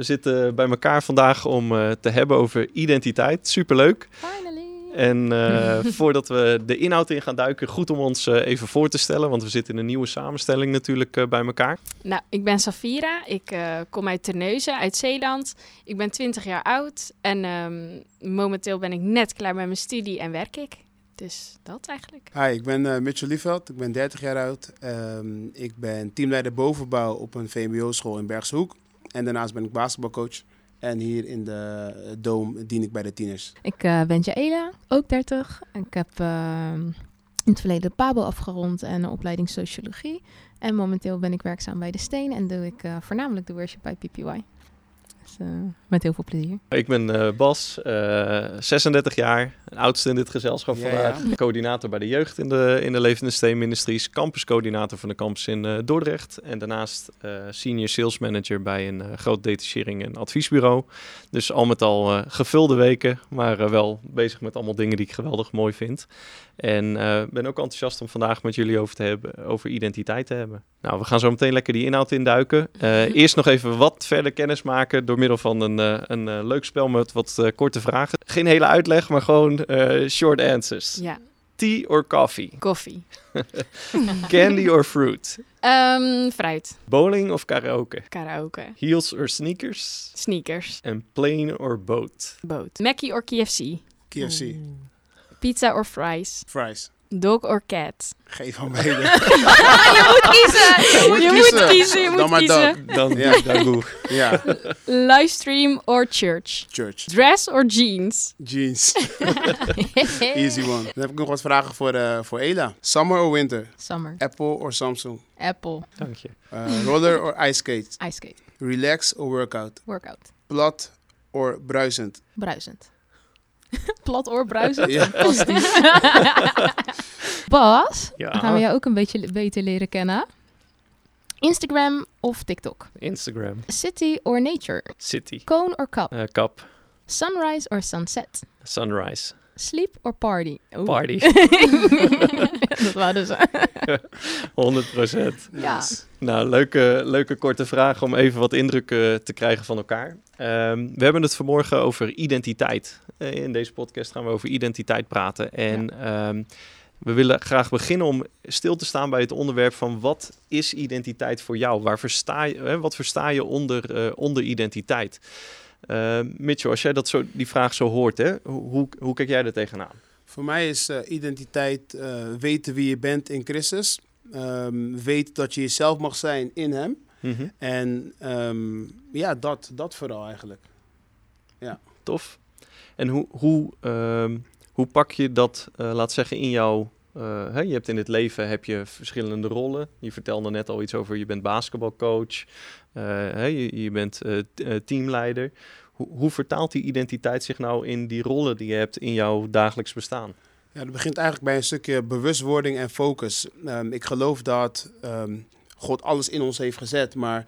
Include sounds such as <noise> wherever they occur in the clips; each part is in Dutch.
We zitten bij elkaar vandaag om uh, te hebben over identiteit. Superleuk. Finally. En uh, <laughs> voordat we de inhoud in gaan duiken, goed om ons uh, even voor te stellen, want we zitten in een nieuwe samenstelling natuurlijk bij elkaar. Nou, ik ben Safira. Ik kom uit Terneuzen, uit Zeeland. Ik ben 20 jaar oud en um, momenteel ben ik net klaar met mijn studie en werk ik. Dus dat eigenlijk. Hi, ik ben uh, Mitchell Lieveld. Ik ben 30 jaar oud. Um, ik ben teamleider bovenbouw op een VMBO-school in Bergshoek. En daarnaast ben ik basketbalcoach. En hier in de Dome dien ik bij de tieners. Ik uh, ben Jaela, ook 30. Ik heb uh, in het verleden Pabo afgerond en een opleiding sociologie. En momenteel ben ik werkzaam bij De Steen en doe ik uh, voornamelijk de worship bij PPY. Dus, uh, met heel veel plezier. Ik ben uh, Bas, uh, 36 jaar, oudste in dit gezelschap Ja, vandaag. ja. Coördinator bij de jeugd in de, in de Levende. Campuscoördinator van de campus in eh, Dordrecht. En daarnaast eh, senior sales manager bij een eh, groot detachering en adviesbureau. Dus al met al gevulde weken, maar wel bezig met allemaal dingen die ik geweldig mooi vind. En ben ook enthousiast om vandaag met jullie over te hebben, over identiteit te hebben. Nou, we gaan zo meteen lekker die inhoud induiken. <laughs> Eerst nog even wat verder kennis maken door middel van een, een leuk spel met wat korte vragen. Geen hele uitleg, maar gewoon eh, short answers. Ja, Tea or coffee? koffie. <laughs> Candy or fruit? Ehm, fruit. Bowling of karaoke? Karaoke. Heels or sneakers? Sneakers. En plane or boat? Boot. Mackie or KFC. KFC, Pizza or fries. fries. Dog or cat. Geen van beide. <laughs> je moet kiezen. moet Je kiezen. moet kiezen. Je Dan maar kiezen. Dan, Ja. dan ja, Livestream or church. church. Dress or jeans. Jeans. <laughs> Easy one. Dan heb ik nog wat vragen voor, eh, voor Ela. Summer or winter? Summer. Apple or Samsung? Apple. Dank je. Uh, roller or ice skate? Ice skate. Relax or workout? Workout. Plat or bruisend? Bruisend. <laughs> Plat oor bruisend. Ja. Fantastisch. <laughs> Bas, Ja. dan gaan we jou ook een beetje beter leren kennen. Instagram of TikTok? Instagram. City or nature? City. Cone or cup? Eh, kap. Sunrise or sunset? Sunrise. Sleep or party? Oeh. Party. <laughs> dat waren ze. 100 procent. Ja. Nou, leuke, leuke korte vraag om even wat indruk eh, te krijgen van elkaar. Ehm, we hebben het vanmorgen over identiteit. Eh, in deze podcast gaan we over identiteit praten. En ehm, we willen graag beginnen om stil te staan bij het onderwerp van wat is identiteit voor jou? Waar versta je, hè, wat versta je onder, eh, onder identiteit? Ehm Mitchell, als jij dat zo, die vraag zo hoort, hè, hoe, hoe, kijk jij er tegenaan? Voor mij is eh, identiteit eh, weten wie je bent in Christus. Ehm weet dat je jezelf mag zijn in Hem. Mhm. En ehm, ja, dat, dat vooral eigenlijk. Tof. En hoe, hoe, ehm, hoe pak je dat, laat zeggen, in jouw... eh, hè, je hebt in het leven heb je verschillende rollen. Je vertelde net al iets over, je bent basketbalcoach. eh, hè, je, je bent eh, teamleider. Hoe, hoe vertaalt die identiteit zich nou in die rollen die je hebt in jouw dagelijks bestaan? Ja, dat begint eigenlijk bij een stukje bewustwording en focus. Ehm, ik geloof dat ehm, God alles in ons heeft gezet, maar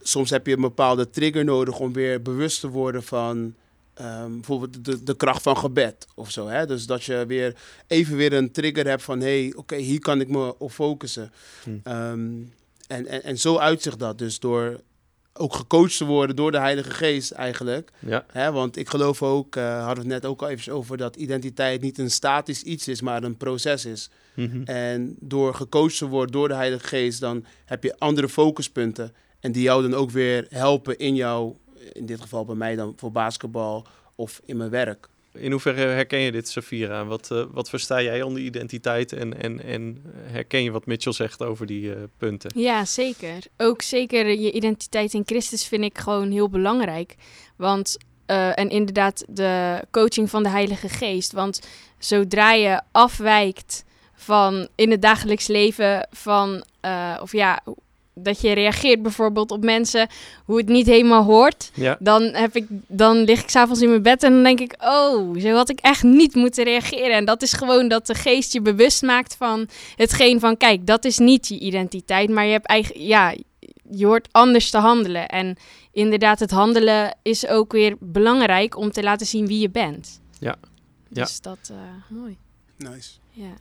soms heb je een bepaalde trigger nodig om weer bewust te worden van ehm, bijvoorbeeld de, de kracht van gebed of zo. Hè? Dus dat je weer even weer een trigger hebt van hé, hey, oké, hier kan ik me op focussen. Hm. Ehm, en, en, en zo uitzicht dat dus door ook gecoacht te worden door de Heilige Geest eigenlijk. Ja, Hè, want ik geloof ook, eh hadden we het net ook al even over, dat identiteit niet een statisch iets is, maar een proces is. Mhm. En door gecoacht te worden door de Heilige Geest, dan heb je andere focuspunten. En die jou dan ook weer helpen in jouw, in dit geval bij mij dan voor basketbal of in mijn werk. In hoeverre herken je dit, Safira? Wat, eh, wat versta jij onder identiteit? En, en, en herken je wat Mitchell zegt over die eh, punten? Ja, zeker. Ook zeker je identiteit in Christus vind ik gewoon heel belangrijk. Want, eh, en inderdaad de coaching van de Heilige Geest. Want zodra je afwijkt van in het dagelijks leven van, eh, of ja, dat je reageert bijvoorbeeld op mensen hoe het niet helemaal hoort. Ja, Dan, heb ik, dan lig ik s'avonds in mijn bed en dan denk ik, oh, zo had ik echt niet moeten reageren. En dat is gewoon dat de geest je bewust maakt van hetgeen van, kijk, dat is niet je identiteit, maar je hebt eigen, ja, je hoort anders te handelen. En inderdaad, het handelen is ook weer belangrijk om te laten zien wie je bent. Ja. Ja. Dus dat, eh, mooi. Nice. Ja.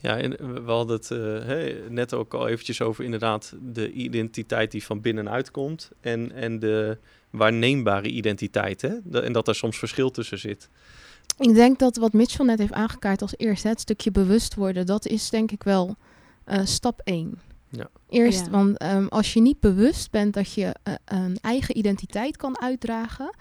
Ja, en we hadden het uh, hè, net ook al eventjes over inderdaad de identiteit die van binnenuit komt en, en de waarneembare identiteit. Hè? en dat daar soms verschil tussen zit. Ik denk dat wat Mitchell net heeft aangekaart als eerste, het stukje bewust worden, dat is denk ik wel uh, stap 1. Ja. Eerst, ja. want um, als je niet bewust bent dat je uh, een eigen identiteit kan uitdragen,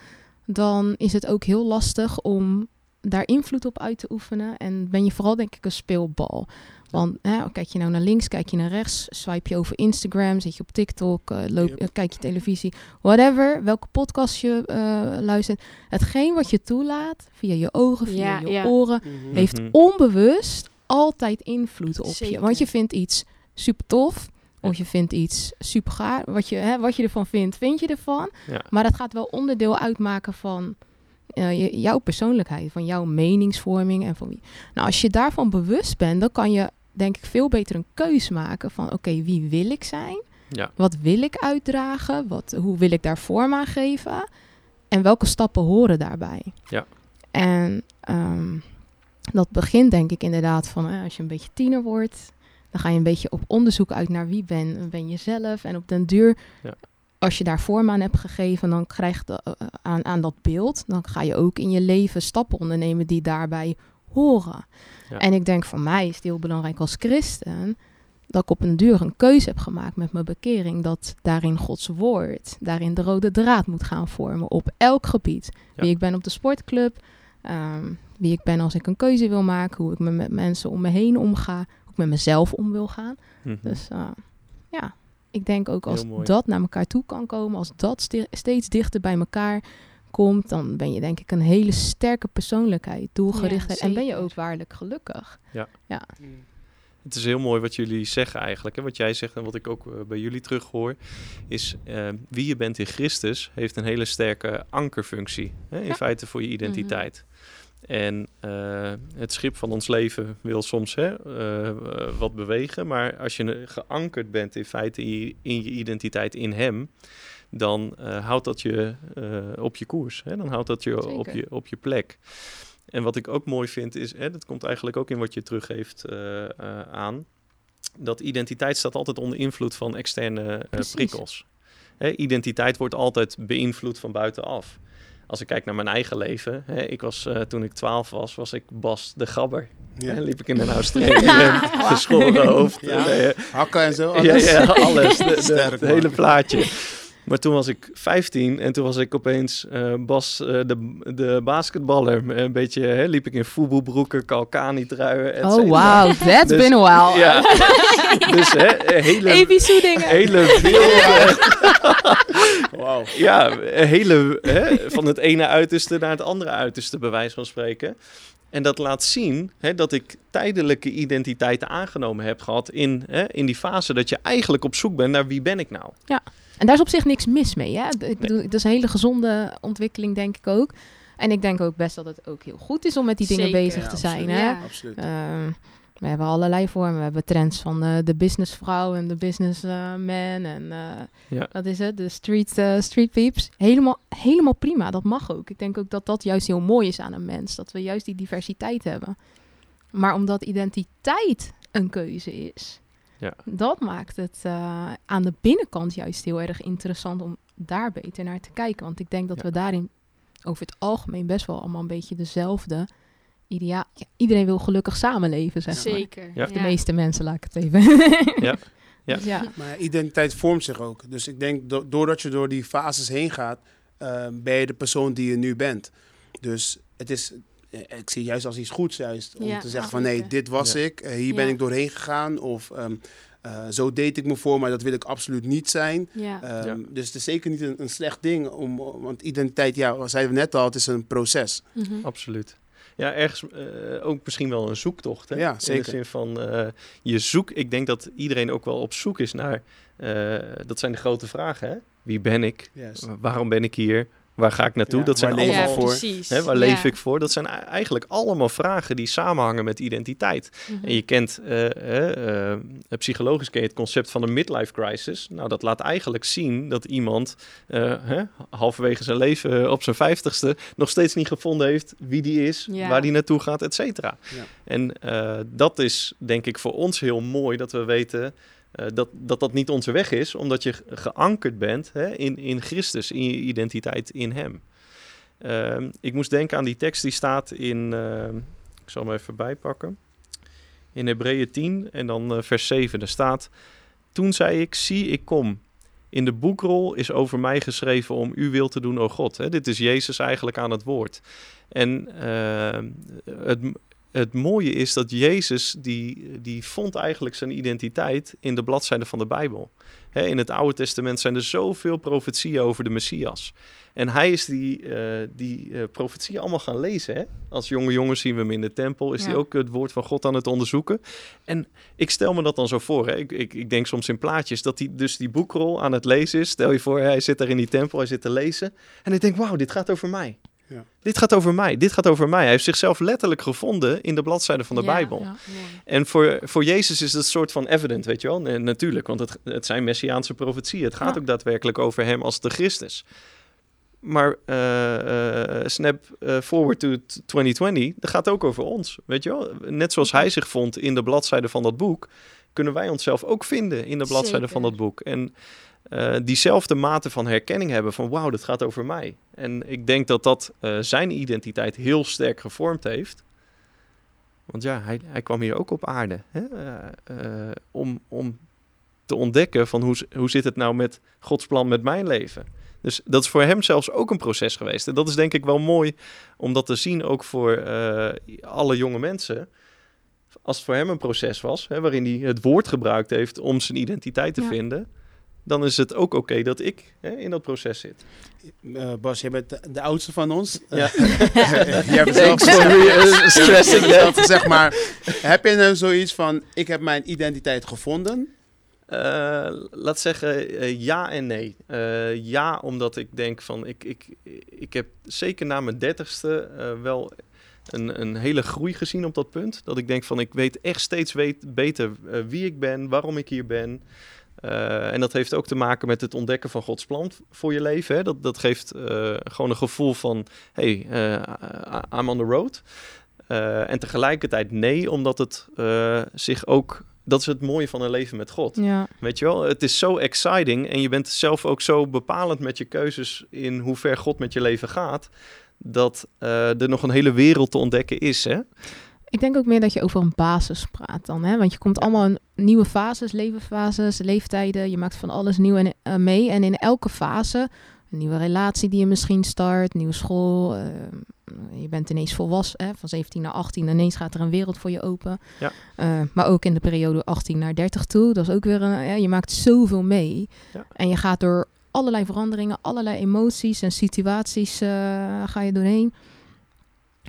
dan is het ook heel lastig om daar invloed op uit te oefenen. En ben je vooral denk ik een speelbal. Want hè, kijk je nou naar links, kijk je naar rechts, swipe je over Instagram, zit je op TikTok, uh, loop, yep. kijk je televisie, whatever, welke podcast je uh, luistert. Hetgeen wat je toelaat, via je ogen, via ja, je ja. oren, mm -hmm. heeft onbewust altijd invloed op Zeker. je. Want je vindt iets super tof, of je vindt iets super gaar. Wat je, hè, wat je ervan vindt, vind je ervan. Ja. Maar dat gaat wel onderdeel uitmaken van uh, je, jouw persoonlijkheid, van jouw meningsvorming en van wie. Nou, als je daarvan bewust bent, dan kan je denk ik veel beter een keus maken van oké, okay, wie wil ik zijn? Ja. Wat wil ik uitdragen? Wat, hoe wil ik daar vorm aan geven? En welke stappen horen daarbij? Ja. En um, dat begint denk ik inderdaad van eh, als je een beetje tiener wordt, dan ga je een beetje op onderzoek uit naar wie ben, ben je zelf. En op den duur, ja. Als je daar vorm aan hebt gegeven, dan krijg je uh, aan, aan dat beeld, dan ga je ook in je leven stappen ondernemen die daarbij horen. Ja. En ik denk voor mij is het heel belangrijk als christen dat ik op een duur een keuze heb gemaakt met mijn bekering. Dat daarin Gods woord, daarin de rode draad moet gaan vormen op elk gebied. Ja. Wie ik ben op de sportclub, um, wie ik ben als ik een keuze wil maken, hoe ik me met mensen om me heen omga, hoe ik met mezelf om wil gaan. Mm -hmm. Dus uh, ja, ik denk ook als dat naar elkaar toe kan komen, als dat steeds dichter bij elkaar komt, dan ben je denk ik een hele sterke persoonlijkheid, doelgerichtheid ja, en ben je ook waarlijk gelukkig. Ja. ja. Het is heel mooi wat jullie zeggen eigenlijk. Hè? Wat jij zegt en wat ik ook uh, bij jullie terughoor, is uh, wie je bent in Christus heeft een hele sterke ankerfunctie. Hè? In ja. feite voor je identiteit. Mm -hmm. En uh, het schip van ons leven wil soms hè, wat bewegen, maar als je geankerd bent in feite in je, identiteit in Hem, dan uh, houdt dat je op je koers. Hè? Dan houdt dat je op, je op je plek. En wat ik ook mooi vind is, hè, dat komt eigenlijk ook in wat je teruggeeft aan, dat identiteit staat altijd onder invloed van externe prikkels. Hè, identiteit wordt altijd beïnvloed van buitenaf. Als ik kijk naar mijn eigen leven, hè, ik was toen ik 12 was, was ik Bas de Gabber. Ja. En liep ik in een Australië, <laughs> ja. geschoren hoofd. Ja. En, Hakken en zo, <laughs> alles. Ja, ja alles. De, de, het hele plaatje. Maar toen was ik 15 en toen was ik opeens uh, Bas, uh, de, de basketballer. Een beetje hè, liep ik in voetbalbroeken, kalkani-truien. Oh, wow, that's dus, been a while. Ja, dus hè, hele... ABC dingen. Hele veel... <laughs> wow. Ja, hele, hè, van het ene uiterste naar het andere uiterste, bij wijze van spreken. En dat laat zien hè, dat ik tijdelijke identiteiten aangenomen heb gehad in, hè, in die fase dat je eigenlijk op zoek bent naar wie ben ik nou. Ja. En daar is op zich niks mis mee. Hè? Ik bedoel, dat is een hele gezonde ontwikkeling, denk ik ook. En ik denk ook best dat het ook heel goed is om met die dingen Zeker, bezig ja, te zijn. absoluut. Hè? Ja. Absoluut. Uh, we hebben allerlei vormen. We hebben trends van uh, de businessvrouw en de businessman en uh, Ja. wat is het? De street, uh, street peeps. Helemaal, helemaal prima. Dat mag ook. Ik denk ook dat dat juist heel mooi is aan een mens. Dat we juist die diversiteit hebben. Maar omdat identiteit een keuze is, Ja. dat maakt het aan de binnenkant juist heel erg interessant om daar beter naar te kijken. Want ik denk dat Ja. we daarin over het algemeen best wel allemaal een beetje dezelfde ideaal. Ja, iedereen wil gelukkig samenleven, zeg maar. Zeker. Ja. De meeste mensen, laat ik het even. <laughs> Ja. <laughs> Ja. Dus ja. Maar identiteit vormt zich ook. Dus ik denk, do- doordat je door die fases heen gaat, eh, ben je de persoon die je nu bent. Dus het is, eh, ik zie juist als iets goeds juist, om Ja, te zeggen van nee, dit was Ja. ik, eh, hier ben ik doorheen gegaan. Of ehm, eh, zo deed ik me voor, maar dat wil ik absoluut niet zijn. Ja. Ehm, Ja. Dus het is zeker niet een, een slecht ding, om, want identiteit, ja, zeiden we net al, het is een proces. Mhm. Absoluut. Ja, ergens eh, ook misschien wel een zoektocht. Hè? Ja, In zeker. de zin van eh, je zoek. Ik denk dat iedereen ook wel op zoek is naar. eh, dat zijn de grote vragen. Hè? Wie ben ik? Yes. Waarom ben ik hier? Waar ga ik naartoe? Ja, dat zijn allemaal voor? Hè, waar Ja. leef ik voor? Dat zijn eigenlijk allemaal vragen die samenhangen met identiteit. Mhm. En je kent, eh, eh, eh, psychologisch ken je het concept van een midlife crisis. Nou, dat laat eigenlijk zien dat iemand eh, hè, halverwege zijn leven op zijn vijftigste nog steeds niet gevonden heeft wie die is, Ja. waar die naartoe gaat, et cetera. Ja. En eh, dat is denk ik voor ons heel mooi dat we weten eh, dat, dat dat niet onze weg is, omdat je ge- geankerd bent hè, in, in Christus, in je identiteit in Hem. Ehm, ik moest denken aan die tekst die staat in, ehm, ik zal hem even bijpakken, in Hebreeën 10 en dan eh, vers 7. Daar staat, toen zei ik, zie ik kom. In de boekrol is over mij geschreven om uw wil te doen, o God. Dit is Jezus eigenlijk aan het woord. En ehm, het, het mooie is dat Jezus, die, die vond eigenlijk zijn identiteit in de bladzijden van de Bijbel. In het Oude Testament zijn er zoveel profetieën over de Messias. En hij is die, eh die eh, profetieën allemaal gaan lezen. Hè? Als jonge jongen zien we hem in de tempel. Is Ja. hij ook het woord van God aan het onderzoeken. En ik stel me dat dan zo voor. Hè? Ik, ik, ik denk soms in plaatjes dat hij dus die boekrol aan het lezen is. Stel je voor, hij zit daar in die tempel, hij zit te lezen. En ik denk, wauw, dit gaat over mij. Ja. Dit gaat over mij, dit gaat over mij. Hij heeft zichzelf letterlijk gevonden in de bladzijden van de Ja. Bijbel. Ja. Mooi. En voor, voor Jezus is het een soort van evident, weet je wel? Nee, natuurlijk, want het, het zijn messiaanse profetieën. Het gaat Ja. ook daadwerkelijk over hem als de Christus. Maar eh, eh, snap eh, forward to t- 2020, dat gaat ook over ons, weet je wel? Net zoals hij zich vond in de bladzijden van dat boek, kunnen wij onszelf ook vinden in de bladzijden van dat boek. En eh, diezelfde mate van herkenning hebben van wauw, dat gaat over mij. En ik denk dat dat eh, zijn identiteit heel sterk gevormd heeft. Want ja, hij, hij kwam hier ook op aarde hè? eh, om, om te ontdekken van hoe, hoe zit het nou met Gods plan met mijn leven. Dus dat is voor hem zelfs ook een proces geweest. En dat is denk ik wel mooi om dat te zien ook voor alle jonge mensen. Als het voor hem een proces was, hè, waarin hij het woord gebruikt heeft om zijn identiteit te Ja. vinden, dan is het ook oké dat ik hè, in dat proces zit. Eh, Bas, jij bent de, de oudste van ons. Ja. <laughs> Eh, jij hebt zelf uh, stressing gezegd, maar heb je nou zoiets van, ik heb mijn identiteit gevonden? Eh, laat zeggen eh, ja en nee. Eh, ja, omdat ik denk van ik, ik, ik heb zeker na mijn dertigste eh wel een, een hele groei gezien op dat punt. Dat ik denk van ik weet echt steeds weet, beter eh, wie ik ben, waarom ik hier ben. Eh, en dat heeft ook te maken met het ontdekken van Gods plan voor je leven. Hè. Dat, dat geeft eh, gewoon een gevoel van, hey, eh, I'm on the road. En tegelijkertijd nee, omdat het zich ook... Dat is het mooie van een leven met God. Ja. Weet je wel, het is zo exciting en je bent zelf ook zo bepalend met je keuzes in hoe ver God met je leven gaat, dat er nog een hele wereld te ontdekken is. Hè? Ik denk ook meer dat je over een basis praat dan. Hè? Want je komt allemaal in nieuwe fases, levensfases, leeftijden. Je maakt van alles nieuw en, eh, mee. En in elke fase, een nieuwe relatie die je misschien start, nieuwe school. eh, je bent ineens volwassen, hè? van 17 naar 18. Ineens gaat er een wereld voor je open. Ja. Eh, maar ook in de periode 18 naar 30 toe. Dat is ook weer een... Ja, je maakt zoveel mee. Ja. En je gaat door allerlei veranderingen, allerlei emoties en situaties ga je doorheen.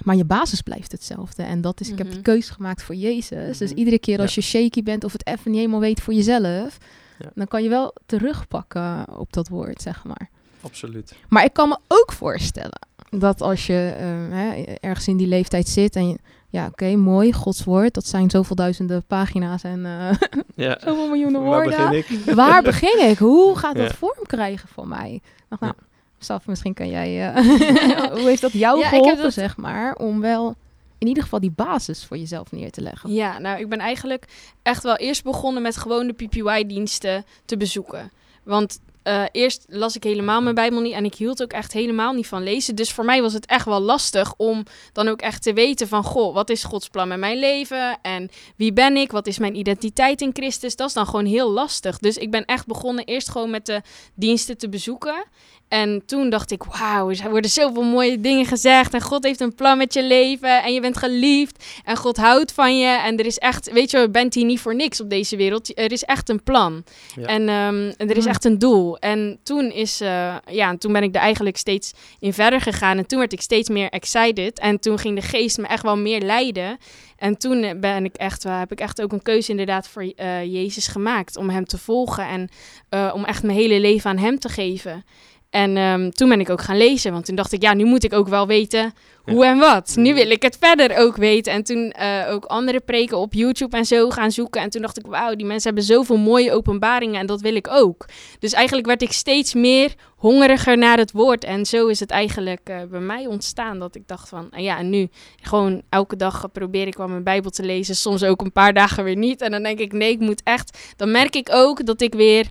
Maar je basis blijft hetzelfde. En dat is, ik heb Mhm. de keuze gemaakt voor Jezus. Dus Mhm. iedere keer als Ja. je shaky bent of het even niet helemaal weet voor jezelf, Ja. dan kan je wel terugpakken op dat woord, zeg maar. Absoluut. Maar ik kan me ook voorstellen dat als je eh, hè, ergens in die leeftijd zit en je, ja, oké, mooi, Gods woord, dat zijn zoveel duizenden pagina's en eh, <laughs> Ja. zoveel miljoenen Waar woorden. begin ik? Waar begin ik? Hoe gaat <laughs> dat Ja. vorm krijgen voor mij? Nou, Ja. Staf, misschien kan jij... eh, <laughs> <laughs> hoe heeft dat jou Ja, geholpen, dat- zeg maar, om wel in ieder geval die basis voor jezelf neer te leggen? Ja, nou, ik ben eigenlijk echt wel eerst begonnen met gewoon de PPY-diensten te bezoeken. Want eh, eerst las ik helemaal mijn Bijbel niet en ik hield ook echt helemaal niet van lezen. Dus voor mij was het echt wel lastig om dan ook echt te weten van... Goh, wat is Gods plan met mijn leven? En wie ben ik? Wat is mijn identiteit in Christus? Dat is dan gewoon heel lastig. Dus ik ben echt begonnen eerst gewoon met de diensten te bezoeken. En toen dacht ik, wauw, er worden zoveel mooie dingen gezegd. En God heeft een plan met je leven. En je bent geliefd. En God houdt van je. En er is echt, weet je, je bent hier niet voor niks op deze wereld. Er is echt een plan. Ja. En ehm, en er is Hmm. echt een doel. En toen is, eh, ja, en toen ben ik er eigenlijk steeds in verder gegaan. En toen werd ik steeds meer excited. En toen ging de geest me echt wel meer leiden. En toen eh, ben ik echt, wel- heb ik echt ook een keuze inderdaad voor eh, Jezus gemaakt. Om hem te volgen en eh, om echt mijn hele leven aan hem te geven. En ehm, toen ben ik ook gaan lezen, want toen dacht ik, ja, nu moet ik ook wel weten hoe en wat. Nu wil ik het verder ook weten. En toen eh, ook andere preken op YouTube en zo gaan zoeken. En toen dacht ik, wauw, die mensen hebben zoveel mooie openbaringen en dat wil ik ook. Dus eigenlijk werd ik steeds meer hongeriger naar het woord. En zo is het eigenlijk eh, bij mij ontstaan dat ik dacht van, en ja, en nu gewoon elke dag probeer ik wel mijn Bijbel te lezen. Soms ook een paar dagen weer niet. En dan denk ik, nee, ik moet echt. Dan merk ik ook dat ik weer,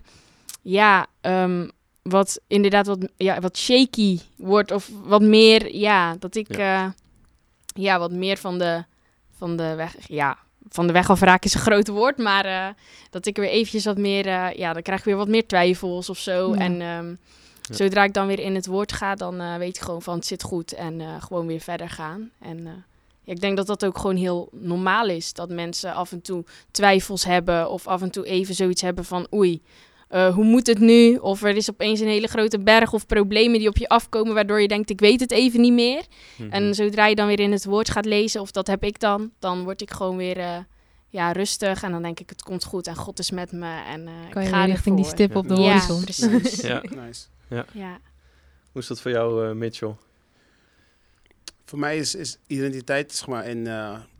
ja, ehm, wat inderdaad wat, ja, wat shaky wordt. Of wat meer, ja, dat ik ja, ja wat meer van de, van de weg, ja, van de weg afraak is een groot woord. Maar uh, dat ik weer eventjes wat meer, uh, ja, dan krijg ik weer wat meer twijfels of zo. Ja. En um, ja. zodra ik dan weer in het woord ga, dan uh, weet ik gewoon van het zit goed. En gewoon weer verder gaan. En ja, ik denk dat dat ook gewoon heel normaal is. Dat mensen af en toe twijfels hebben. Of af en toe even zoiets hebben van oei. Uh, hoe moet het nu? Of er is opeens een hele grote berg of problemen die op je afkomen, waardoor je denkt, ik weet het even niet meer. Mm -hmm. En zodra je dan weer in het woord gaat lezen, of dat heb ik dan, dan word ik gewoon weer uh, ja, rustig. En dan denk ik, het komt goed en God is met me. En uh, kan ik je ga weer richting die stip op de horizon. Ja, precies. ja. <laughs> Nice. Ja. ja. Hoe is dat voor jou, Mitchell? Voor mij is, is identiteit, zeg maar, en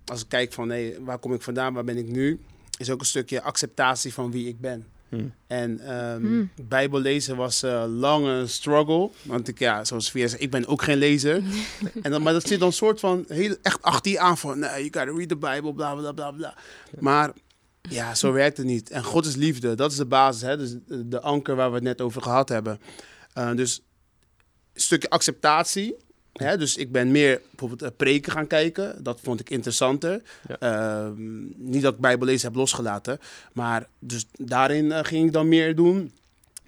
als ik kijk van, nee, waar kom ik vandaan, waar ben ik nu, is ook een stukje acceptatie van wie ik ben. Hmm. En um, Hmm. Bijbel lezen was uh, lang een struggle. Want ik, ja, zoals Via zegt, ik ben ook geen lezer. <laughs> en dan, maar dat zit dan soort van heel, echt achter je aan van... Nee, you gotta read the Bible, bla, bla, bla, bla. Maar ja, zo werkt het niet. En God is liefde, dat is de basis. Hè? Dus de, de anker waar we het net over gehad hebben. Uh, dus een stukje acceptatie... Hè, dus ik ben meer bijvoorbeeld uh, preken gaan kijken. Dat vond ik interessanter. Ja. Uh, niet dat ik Bijbellezen heb losgelaten. Maar dus daarin uh, ging ik dan meer doen.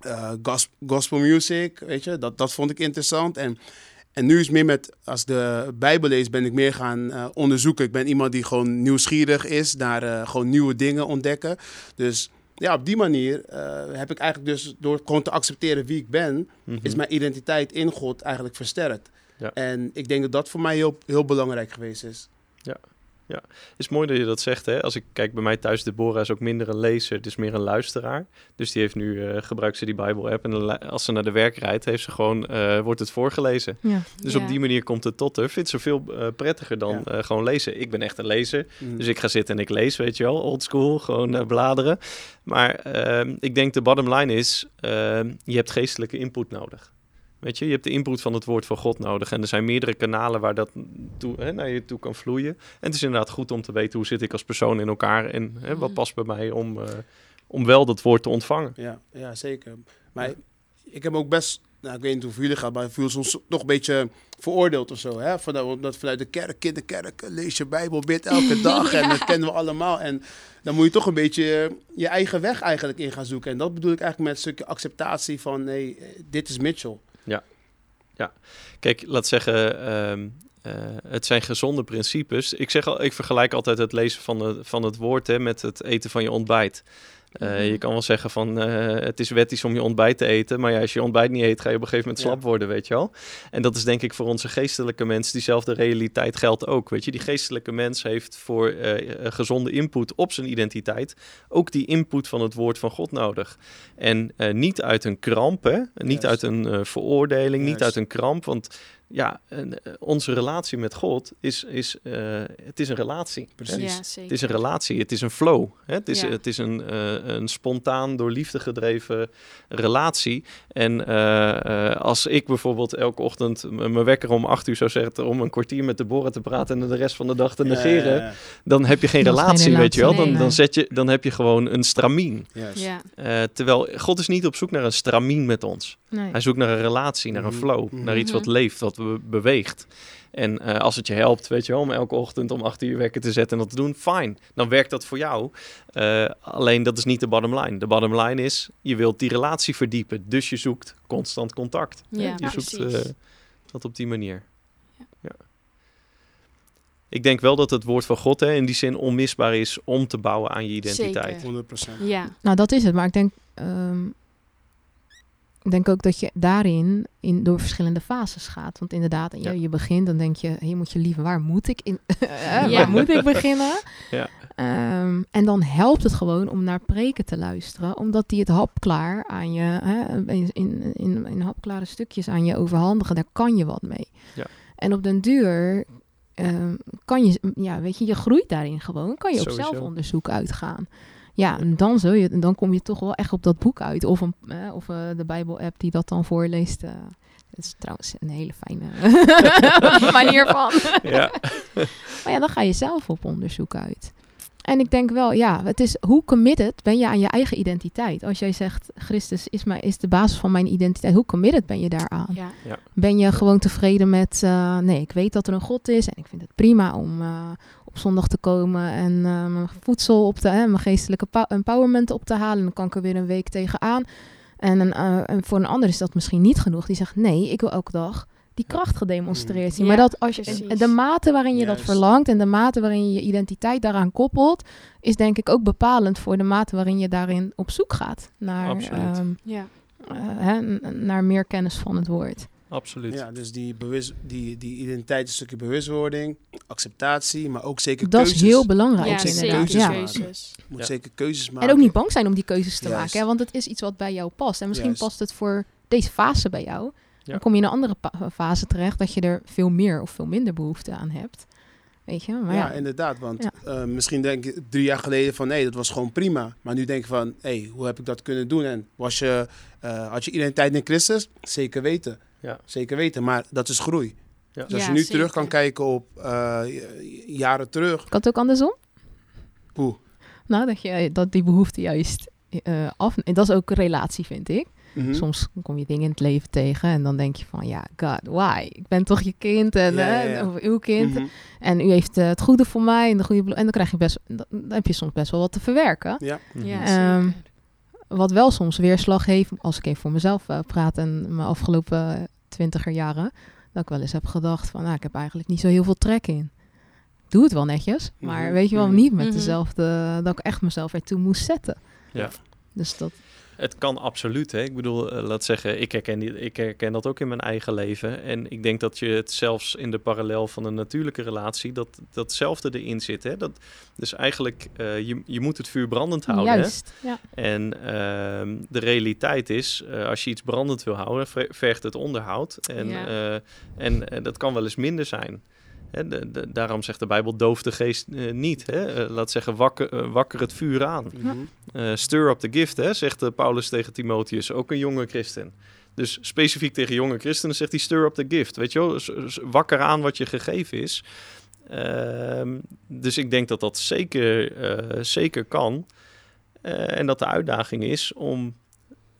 Uh, Gos gospel music, weet je. Dat, dat vond ik interessant. En, en nu is meer met, als de Bijbel lees, ben ik meer gaan onderzoeken. Ik ben iemand die gewoon nieuwsgierig is naar gewoon nieuwe dingen ontdekken. Dus ja, op die manier uh, heb ik eigenlijk dus door gewoon te accepteren wie ik ben, mm -hmm. is mijn identiteit in God eigenlijk versterkt. Ja. En ik denk dat dat voor mij heel, heel belangrijk geweest is. Ja, ja. Het is mooi dat je dat zegt. Hè? Als ik kijk bij mij thuis, Deborah is ook minder een lezer, het is meer een luisteraar. Dus die heeft nu, uh, gebruikt ze die Bijbel-app en als ze naar de werk rijdt, heeft ze gewoon, uh, wordt het voorgelezen. Ja. Dus Ja. op die manier komt het tot haar. Vindt ze veel uh, prettiger dan Ja. gewoon lezen. Ik ben echt een lezer, Mm. dus ik ga zitten en ik lees, weet je wel, oldschool, gewoon eh, bladeren. Maar ehm, ik denk de bottom line is, ehm, je hebt geestelijke input nodig. Weet je, je hebt de input van het woord van God nodig. En er zijn meerdere kanalen waar dat toe, hè, naar je toe kan vloeien. En het is inderdaad goed om te weten hoe zit ik als persoon in elkaar. En hè, wat Mhm. past bij mij om, eh, om wel dat woord te ontvangen. Ja, ja, zeker. Maar ik heb ook best, nou, ik weet niet hoe het jullie gaat, maar ik voel soms nog een beetje veroordeeld of zo. Hè? Vanuit, omdat vanuit de kerk, in de kerk, lees je Bijbel, bid elke <laughs> dag en dat kennen we allemaal. En dan moet je toch een beetje eh, je eigen weg eigenlijk in gaan zoeken. En dat bedoel ik eigenlijk met een stukje acceptatie van, nee, eh, dit is Mitchell. Kijk, laat zeggen, ehm, eh, het zijn gezonde principes. Ik, zeg al, ik vergelijk altijd het lezen van, de, van het woord hè, met het eten van je ontbijt. Uh, Mhm. Je kan wel zeggen van uh, het is wettisch om je ontbijt te eten, maar ja, als je ontbijt niet eet, ga je op een gegeven moment slap worden, weet je wel. En dat is denk ik voor onze geestelijke mensen, diezelfde realiteit geldt ook, weet je. Die geestelijke mens heeft voor uh, gezonde input op zijn identiteit ook die input van het woord van God nodig. En niet uit een kramp, hè? niet Juist. uit een veroordeling, niet uit een kramp, want ja, en, uh, onze relatie met God is, is, uh, het is een relatie. Precies. Ja, zeker. Het is een relatie, het is een flow. Hè? Het, is, Ja. het is een, uh, een spontaan, door liefde gedreven relatie. En uh, als ik bijvoorbeeld elke ochtend mijn wekker om acht uur zou zetten... om een kwartier met Deborah te praten en de rest van de dag te negeren... Ja, dan heb je geen relatie, weet je wel. Dan, dan, zet je, dan heb je gewoon een stramien. Uh, terwijl God is niet op zoek naar een stramien met ons. Nee. Hij zoekt naar een relatie, naar een Mhm. flow, naar iets wat Mhm. leeft, wat be- beweegt. En uh, als het je helpt, weet je wel, om elke ochtend om acht uur wekker te zetten en dat te doen, fijn. Dan werkt dat voor jou. Uh, alleen dat is niet de bottom line. De bottom line is, je wilt die relatie verdiepen. Dus je zoekt constant contact. Ja, je zoekt uh, dat op die manier. Ja. Ja. Ik denk wel dat het woord van God hè, in die zin onmisbaar is om te bouwen aan je identiteit. Zeker. 100%. ja. Nou, dat is het. Maar ik denk... ehm, ik denk ook dat je daarin in, door verschillende fases gaat. Want inderdaad, je, Ja. je begint, dan denk je, hier moet je liever, waar moet ik, in, <laughs> Ja. waar moet ik beginnen? <laughs> Ja. Ehm, en dan helpt het gewoon om naar preken te luisteren, omdat die het hapklaar aan je, hè, in, in, in, in hapklare stukjes aan je overhandigen, daar kan je wat mee. Ja. En op den duur ehm, kan je, ja, weet je, je groeit daarin gewoon, kan je op Sowieso. zelfonderzoek uitgaan. Ja, en dan, zul je, dan kom je toch wel echt op dat boek uit. Of, een, eh, of eh, de Bijbel-app die dat dan voorleest. eh. dat is trouwens een hele fijne <laughs> manier van. Ja. <laughs> Maar ja, dan ga je zelf op onderzoek uit. En ik denk wel, ja, het is hoe committed ben je aan je eigen identiteit? Als jij zegt, Christus is, mijn, is de basis van mijn identiteit, hoe committed ben je daaraan? Ja. Ben je gewoon tevreden met, eh, nee, ik weet dat er een God is en ik vind het prima om eh, op zondag te komen en eh, mijn voedsel op te, hè, mijn geestelijke pow- empowerment op te halen. En dan kan ik er weer een week tegenaan. En, een, eh, en voor een ander is dat misschien niet genoeg. Die zegt, nee, ik wil elke dag die kracht gedemonstreerd zien. Ja, maar dat als je, precies. de mate waarin je dat verlangt en de mate waarin je je identiteit daaraan koppelt, is denk ik ook bepalend voor de mate waarin je daarin op zoek gaat naar, ehm, Ja. eh, hè, naar meer kennis van het woord. Absoluut. Ja, dus die, bewust, die, die identiteit, een stukje bewustwording, acceptatie, maar ook zeker Dat keuzes. is heel belangrijk Ja, zeker zeker Ja. keuzes. Je moet Ja. zeker keuzes maken. En ook niet bang zijn om die keuzes te Juist. maken. Hè? Want het is iets wat bij jou past. En misschien Juist. past het voor deze fase bij jou. Ja. Dan kom je in een andere pa- fase terecht dat je er veel meer of veel minder behoefte aan hebt. Weet je? Maar ja, ja, inderdaad. Want Ja. eh, misschien denk je drie jaar geleden van nee, dat was gewoon prima. Maar nu denk je van hé, hey, hoe heb ik dat kunnen doen? En was je, eh, had je identiteit in Christus? Zeker weten. Ja. Zeker weten. Maar dat is groei. Ja. Dus als Ja, je nu zeker. terug kan kijken op eh, jaren terug. kan het ook andersom? Hoe? Nou, dat, je, dat die behoefte juist eh, af... En dat is ook een relatie, vind ik. Mhm. Soms kom je dingen in het leven tegen en dan denk je van... Ja, God, why? Ik ben toch je kind en, Ja, hè, ja, ja. of uw kind. Mhm. En u heeft eh, het goede voor mij en de goede... En dan krijg je best... Dan dan heb je soms best wel wat te verwerken. Ja. Ja, zeker. Wat wel soms weerslag heeft, als ik even voor mezelf eh, praat en mijn afgelopen twintiger jaren, dat ik wel eens heb gedacht van, nou, ik heb eigenlijk niet zo heel veel trek in. Ik Doe het wel netjes, maar Mhm, weet je wel, mhm. niet met Mhm. dezelfde, dat ik echt mezelf ertoe moest zetten. Ja. Dus dat, Het kan absoluut. Hè? Ik bedoel, eh, laat zeggen, ik herken, die, ik herken dat ook in mijn eigen leven. En ik denk dat je het zelfs in de parallel van een natuurlijke relatie, dat datzelfde erin zit. Hè? Dat, dus eigenlijk, eh, je, je moet het vuur brandend houden. Hè? juist. Ja. En ehm, de realiteit is, eh, als je iets brandend wil houden, ver- vergt het onderhoud. En, Ja. en dat kan wel eens minder zijn. Hè, de, de- daarom zegt de Bijbel, doof de geest eh, niet. Hè? Eh, laat zeggen, wakker, eh, wakker het vuur aan. Mhm. Eh, stir up the gift, hè, zegt Paulus tegen Timotheus, ook een jonge christen. Dus specifiek tegen jonge christenen zegt hij stir up the gift. Weet je wel, wakker aan wat je gegeven is. Ehm, dus ik denk dat dat zeker, eh, zeker kan. Eh, en dat de uitdaging is om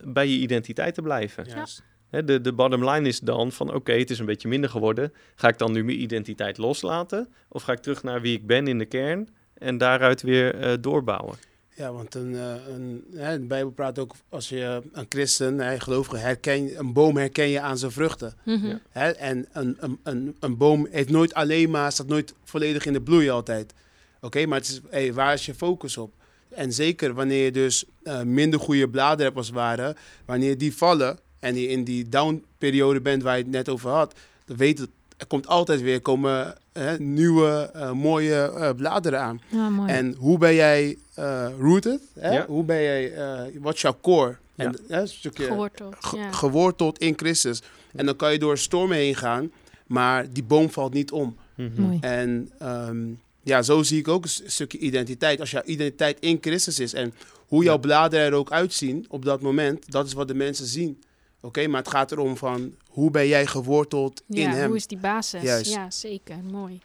bij je identiteit te blijven. Juist. Hè, de, de bottom line is dan van oké, het is een beetje minder geworden. Ga ik dan nu mijn identiteit loslaten? Of ga ik terug naar wie ik ben in de kern en daaruit weer eh, doorbouwen? Ja, want een, eh, een, hè, de Bijbel praat ook als je een christen, hè, gelovige, herken, een boom herken je aan zijn vruchten. Mhm. Ja. En een, een, een, een boom heeft nooit alleen maar, staat nooit volledig in de bloei altijd. Oké, maar het is, hey, waar is je focus op? En zeker wanneer je dus eh, minder goede bladeren hebt als het ware, wanneer die vallen en je in die down-periode bent waar je het net over had, dan weet het, er komt altijd weer komen hè, nieuwe eh, mooie eh, bladeren aan. Ja, mooi. En hoe ben jij eh, rooted? Hè? Ja. Hoe ben jij, eh, wat is jouw core? En, hè, een stukje Geworteld. ge- Ja. geworteld in Christus. En dan kan je door stormen heen gaan, maar die boom valt niet om. Mhm. mooi. En ehm, ja, zo zie ik ook een stukje identiteit. Als jouw identiteit in Christus is en hoe jouw Ja. bladeren er ook uitzien op dat moment, dat is wat de mensen zien. Oké, maar het gaat erom van hoe ben jij geworteld in ja, hem? hoe is die basis? Juist. Ja, zeker. Mooi.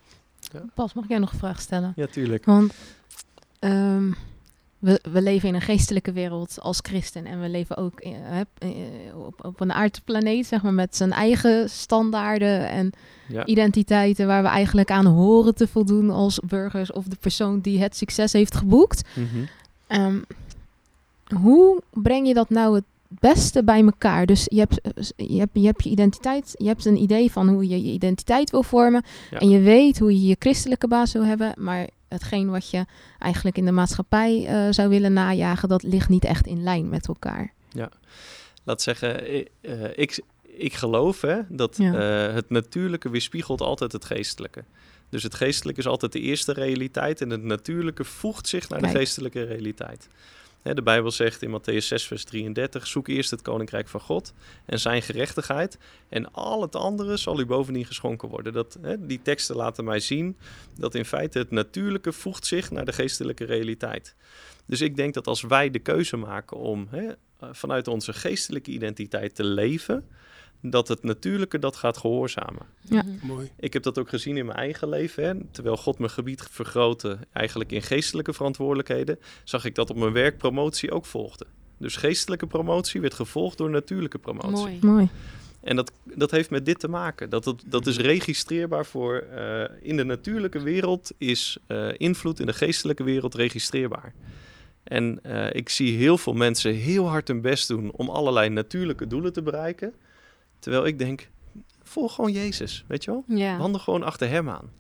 Pas, mag ik jij nog een vraag stellen? Ja, tuurlijk. Want ehm, we, we leven in een geestelijke wereld als christen. En we leven ook in- hè, eh, op, op een aardplaneet, zeg maar, met zijn eigen standaarden en Ja. identiteiten waar we eigenlijk aan horen te voldoen als burgers of de persoon die het succes heeft geboekt. Mhm. Ehm, hoe breng je dat nou het beste bij elkaar? Dus je hebt, eh, je hebt je hebt je identiteit, je hebt een idee van hoe je je identiteit wil vormen. Ja. En je weet hoe je je christelijke baas wil hebben. Maar hetgeen wat je eigenlijk in de maatschappij eh, zou willen najagen, dat ligt niet echt in lijn met elkaar. laat zeggen, eh, eh, ik, ik geloof hè, dat Ja. het natuurlijke weerspiegelt altijd het geestelijke. Dus het geestelijke is altijd de eerste realiteit en het natuurlijke voegt zich naar Kijk. de geestelijke realiteit. De Bijbel zegt in Matthäus 6, vers 33: Zoek eerst het koninkrijk van God en zijn gerechtigheid. En al het andere zal u bovendien geschonken worden. Dat, die teksten laten mij zien dat in feite het natuurlijke voegt zich naar de geestelijke realiteit. Dus ik denk dat als wij de keuze maken om eh, vanuit onze geestelijke identiteit te leven, dat het natuurlijke dat gaat gehoorzamen. Ja. Mooi. Ik heb dat ook gezien in mijn eigen leven. Hè. Terwijl God mijn gebied vergrootte, eigenlijk in geestelijke verantwoordelijkheden, zag ik dat op mijn werk promotie ook volgde. Dus geestelijke promotie werd gevolgd door natuurlijke promotie. Mooi. Mooi. En dat, dat heeft met dit te maken. Dat, dat, dat is registreerbaar voor. eh, in de natuurlijke wereld is eh, invloed in de geestelijke wereld registreerbaar. En eh, ik zie heel veel mensen heel hard hun best doen om allerlei natuurlijke doelen te bereiken. Terwijl ik denk, volg gewoon Jezus, weet je wel? Ja. Wandel gewoon achter hem aan.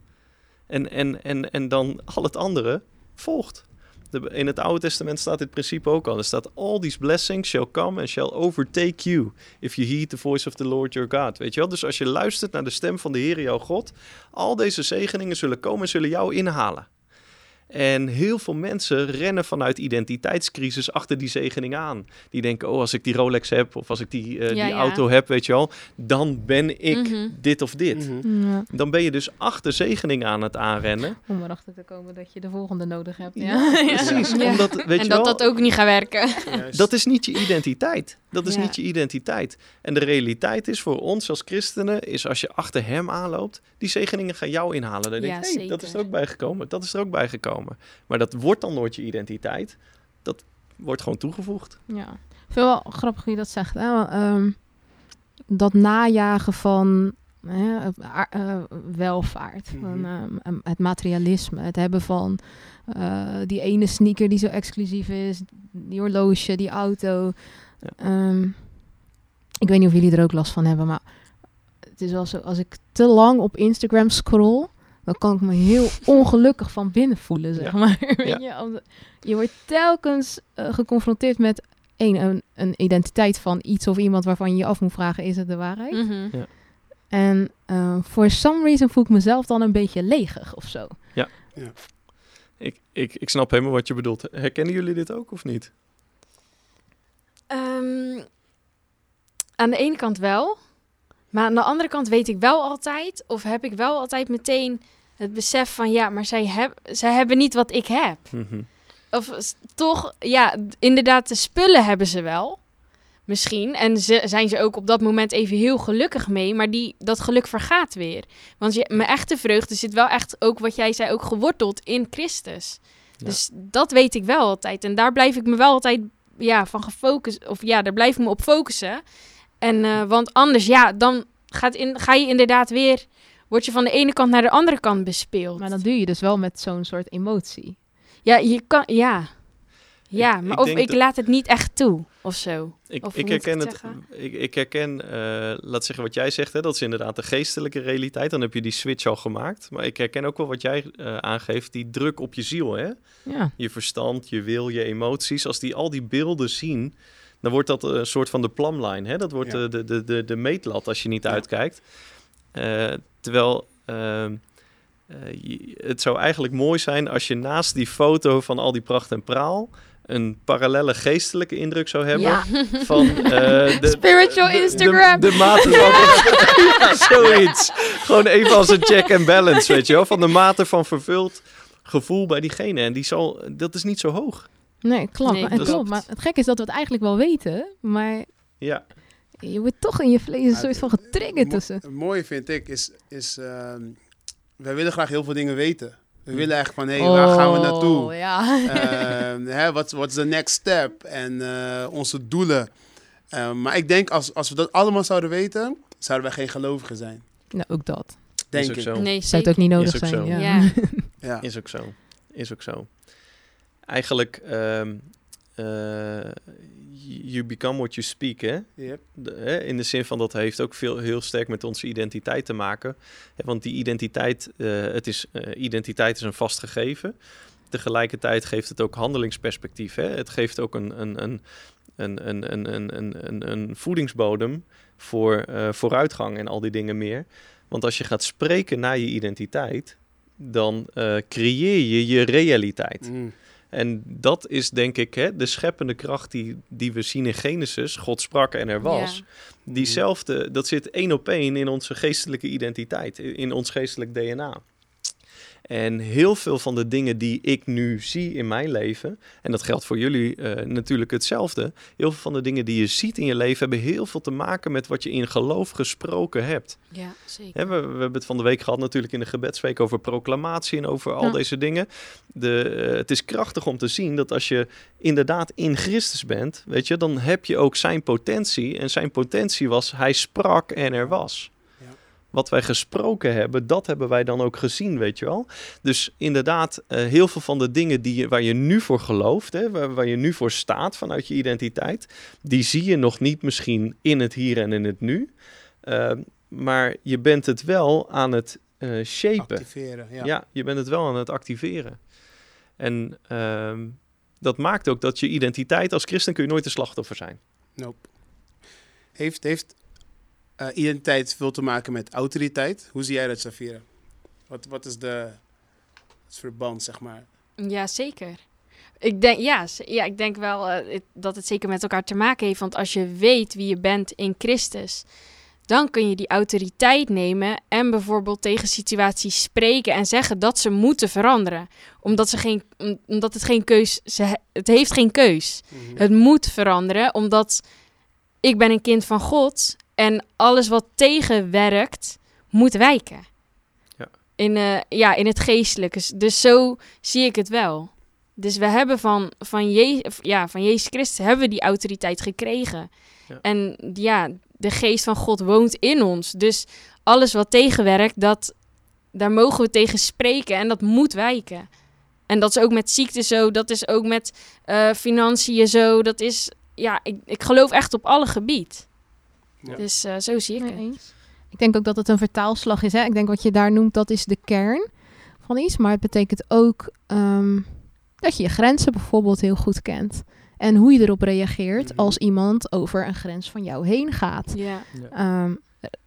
En, en, en, en dan al het andere volgt. De, in het Oude Testament staat dit principe ook al. Er staat, all these blessings shall come and shall overtake you if you heed the voice of the Lord your God. Weet je wel? Dus als je luistert naar de stem van de Heer jouw God, al deze zegeningen zullen komen en zullen jou inhalen. En heel veel mensen rennen vanuit identiteitscrisis achter die zegening aan. Die denken, oh, als ik die Rolex heb of als ik die, eh, Ja, die ja. auto heb, weet je wel, dan ben ik Mhm. dit of dit. Mhm. Ja. Dan ben je dus achter zegening aan het aanrennen. Om erachter te komen dat je de volgende nodig hebt. Ja. Ja, precies. Ja. Omdat, weet en je dat wel, dat ook niet gaat werken. Juist. <laughs> dat is niet je identiteit. Dat is Ja. niet je identiteit. En de realiteit is voor ons als christenen, is als je achter hem aanloopt, die zegeningen gaan jou inhalen. Dan denk Ja, je, hey, dat is er ook bijgekomen. Dat is er ook bijgekomen. Maar dat wordt dan nooit je identiteit. Dat wordt gewoon toegevoegd. Ja. Ik vind wel grappig hoe je dat zegt. Hè? Ehm, dat najagen van hè, eh, welvaart, van, Mhm. ehm, ehm, het materialisme, het hebben van eh, die ene sneaker die zo exclusief is, die horloge, die auto. Ja. Ehm, ik weet niet of jullie er ook last van hebben, maar het is wel zo, als ik te lang op Instagram scroll, dan kan ik me heel ongelukkig van binnen voelen, zeg Ja. maar. <laughs> Ja. je, wordt telkens eh, geconfronteerd met één, een, een identiteit van iets of iemand waarvan je je af moet vragen, is het de waarheid? Mhm. En eh for some reason voel ik mezelf dan een beetje leegig of zo. Ik, ik, ik snap helemaal wat je bedoelt. Herkennen jullie dit ook of niet? Ehm, aan de ene kant wel. Maar aan de andere kant weet ik wel altijd, of heb ik wel altijd meteen het besef van ja, maar zij, heb, zij hebben niet wat ik heb. Mhm. Of toch, ja, inderdaad, de spullen hebben ze wel. Misschien. En ze, zijn ze ook op dat moment even heel gelukkig mee. Maar die, dat geluk vergaat weer. Want je, mijn echte vreugde zit wel echt ook, wat jij zei, ook geworteld in Christus. Ja. Dus dat weet ik wel altijd. En daar blijf ik me wel altijd ja, van gefocust. Of ja, daar blijf ik me op focussen. En, eh, want anders, ja, dan gaat in, ga je inderdaad weer... Word je van de ene kant naar de andere kant bespeeld. Maar dat doe je dus wel met zo'n soort emotie. Ja, je kan, ja. Ja, Ik- maar ik of ik dat- laat het niet echt toe, of zo. Ik, Of ik herken ik het. Ik, ik herken, eh, laat zeggen wat jij zegt, hè, dat is inderdaad de geestelijke realiteit. Dan heb je die switch al gemaakt. Maar ik herken ook wel wat jij eh, aangeeft, die druk op je ziel. Hè? Ja. Je verstand, je wil, je emoties. Als die al die beelden zien, dan wordt dat een soort van de plumline. Hè? Dat wordt Ja. de, de, de, de, de meetlat als je niet Ja. uitkijkt. Eh, terwijl. ehm, eh, je- het zou eigenlijk mooi zijn als je naast die foto van al die pracht en praal een parallelle geestelijke indruk zou hebben Ja. van eh, <laughs> de, Spiritual de- de- Instagram. De, mate van <laughs> ja, zoiets. Gewoon even als een check and balance, weet je wel, van de mate van vervuld gevoel bij diegene. En die zal, dat is niet zo hoog. Nee, klopt. Nee, maar, het klopt. klopt. Maar het gekke is dat we het eigenlijk wel weten, maar Ja, je wordt toch in je vlees een Ja, soort van getriggerd tussen. Het mooie vind ik is, is ehm, wij willen graag heel veel dingen weten. We willen echt van, hé, hey, waar gaan we naartoe? Oh, Ja. Ehm, <laughs> hè, wat wat is de next step? En eh, onze doelen. Ehm, maar ik denk, als, als we dat allemaal zouden weten, zouden wij geen gelovigen zijn. nou, ook dat. Denk ook ik. zo. Nee, Zou het ook niet nodig Is ook zijn. zo. Ja. Ja. Ja. is ook zo. Is ook zo. Eigenlijk, ehm, eh, you become what you speak, hè? Yep. De- hè, in de zin van dat heeft ook veel, heel sterk met onze identiteit te maken. Hè, want die identiteit, eh, het is, eh, identiteit is een vast gegeven. Tegelijkertijd geeft het ook handelingsperspectief. Hè? Het geeft ook een, een, een, een, een, een, een, een, een, een voedingsbodem voor vooruitgang en al die dingen meer. Want als je gaat spreken naar je identiteit, dan creëer je je realiteit. Mm. En dat is denk ik hè, de scheppende kracht die, die we zien in Genesis. God sprak en er was. Diezelfde, dat zit één op één in onze geestelijke identiteit, in in ons geestelijk DNA. En heel veel van de dingen die ik nu zie in mijn leven, en dat geldt voor jullie eh, natuurlijk hetzelfde. Heel veel van de dingen die je ziet in je leven hebben heel veel te maken met wat je in geloof gesproken hebt. Ja, zeker. We, we hebben het van de week gehad natuurlijk in de gebedsweek over proclamatie en over al Ja. deze dingen. De, eh, het is krachtig om te zien dat als je inderdaad in Christus bent, weet je, dan heb je ook zijn potentie. En zijn potentie was, hij sprak en er was. Wat wij gesproken hebben, dat hebben wij dan ook gezien, weet je wel. Dus inderdaad, eh, heel veel van de dingen die waar je nu voor gelooft, hè, waar, waar je nu voor staat vanuit je identiteit, die zie je nog niet misschien in het hier en in het nu. Uh, maar je bent het wel aan het uh, shapen. Activeren, ja. Ja. je bent het wel aan het activeren. En uh, dat maakt ook dat je identiteit als christen kun je nooit een slachtoffer zijn. Nope. Heeft, heeft uh, identiteit veel te maken met autoriteit? Hoe zie jij dat, Safira? Wat, wat is de, het verband, zeg maar? Ja, zeker. Ik denk, ja, ja, ik denk wel uh, het, dat het zeker met elkaar te maken heeft. Want als je weet wie je bent in Christus, dan kun je die autoriteit nemen en bijvoorbeeld tegen situaties spreken en zeggen dat ze moeten veranderen. Omdat, ze geen, omdat het geen keus, ze, het heeft geen keus. Mm-hmm. Het moet veranderen, omdat ik ben een kind van God en alles wat tegenwerkt, moet wijken. Ja. In, uh, ja, in het geestelijke. Dus zo zie ik het wel. Dus we hebben van, van, Je ja, van Jezus Christus hebben we die autoriteit gekregen. Ja. En ja, de geest van God woont in ons. Dus alles wat tegenwerkt, dat, daar mogen we tegen spreken en dat moet wijken. En dat is ook met ziekte zo, dat is ook met uh, financiën zo. Dat is, ja, ik, ik geloof echt op alle gebied. Ja. Dus uh, zo zie ik het. Eens. Ik denk ook dat het een vertaalslag is. Hè? Ik denk wat je daar noemt, dat is de kern van iets. Maar het betekent ook um, dat je je grenzen bijvoorbeeld heel goed kent. En hoe je erop reageert Mhm. als iemand over een grens van jou heen gaat. Ja. Um,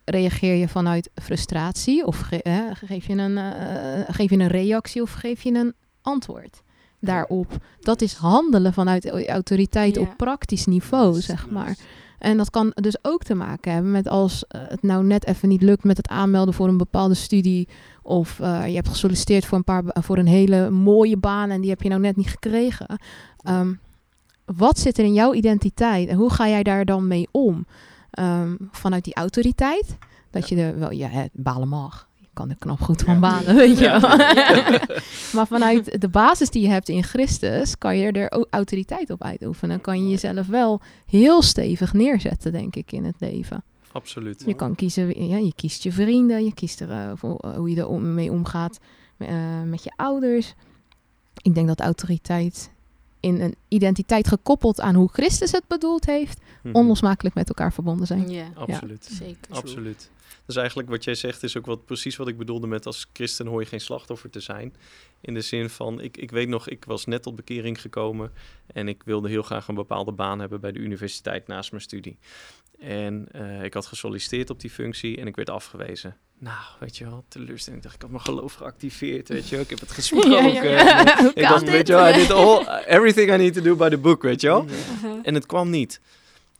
reageer je vanuit frustratie of ge geef, je een, uh, geef je een reactie of geef je een antwoord daarop? Dat is handelen vanuit autoriteit Ja. op praktisch niveau, zeg nice. maar. En dat kan dus ook te maken hebben met als uh, het nou net even niet lukt met het aanmelden voor een bepaalde studie. Of uh, je hebt gesolliciteerd voor een, paar, voor een hele mooie baan en die heb je nou net niet gekregen. Um, wat zit er in jouw identiteit en hoe ga jij daar dan mee om? Um, vanuit die autoriteit, dat je er wel, ja, balen mag. Kan er knap goed van Ja. balen, weet je Ja. <laughs> maar vanuit de basis die je hebt in Christus, kan je er ook autoriteit op uitoefenen. Kan je jezelf wel heel stevig neerzetten, denk ik, in het leven. Absoluut. Je kan kiezen, ja, je kiest je vrienden, je kiest er, uh, voor, uh, hoe je er om, mee omgaat uh, met je ouders. Ik denk dat autoriteit in een identiteit gekoppeld aan hoe Christus het bedoeld heeft, Mhm. onlosmakelijk met elkaar verbonden zijn. Ja, Absoluut. zeker. Absoluut. Dus eigenlijk wat jij zegt is ook wat, precies wat ik bedoelde met als christen hoor je geen slachtoffer te zijn. In de zin van, ik, ik weet nog, ik was net tot bekering gekomen en ik wilde heel graag een bepaalde baan hebben bij de universiteit naast mijn studie. En uh, ik had gesolliciteerd op die functie en ik werd afgewezen. Nou, weet je wel, teleurstelling. Ik dacht, ik had mijn geloof geactiveerd, weet je wel. Ik heb het gesproken. <laughs> Ja, ja, ja. Hoe ik dacht, dit? weet je wel, I did all, everything I need to do by the book, weet je wel. En het kwam niet.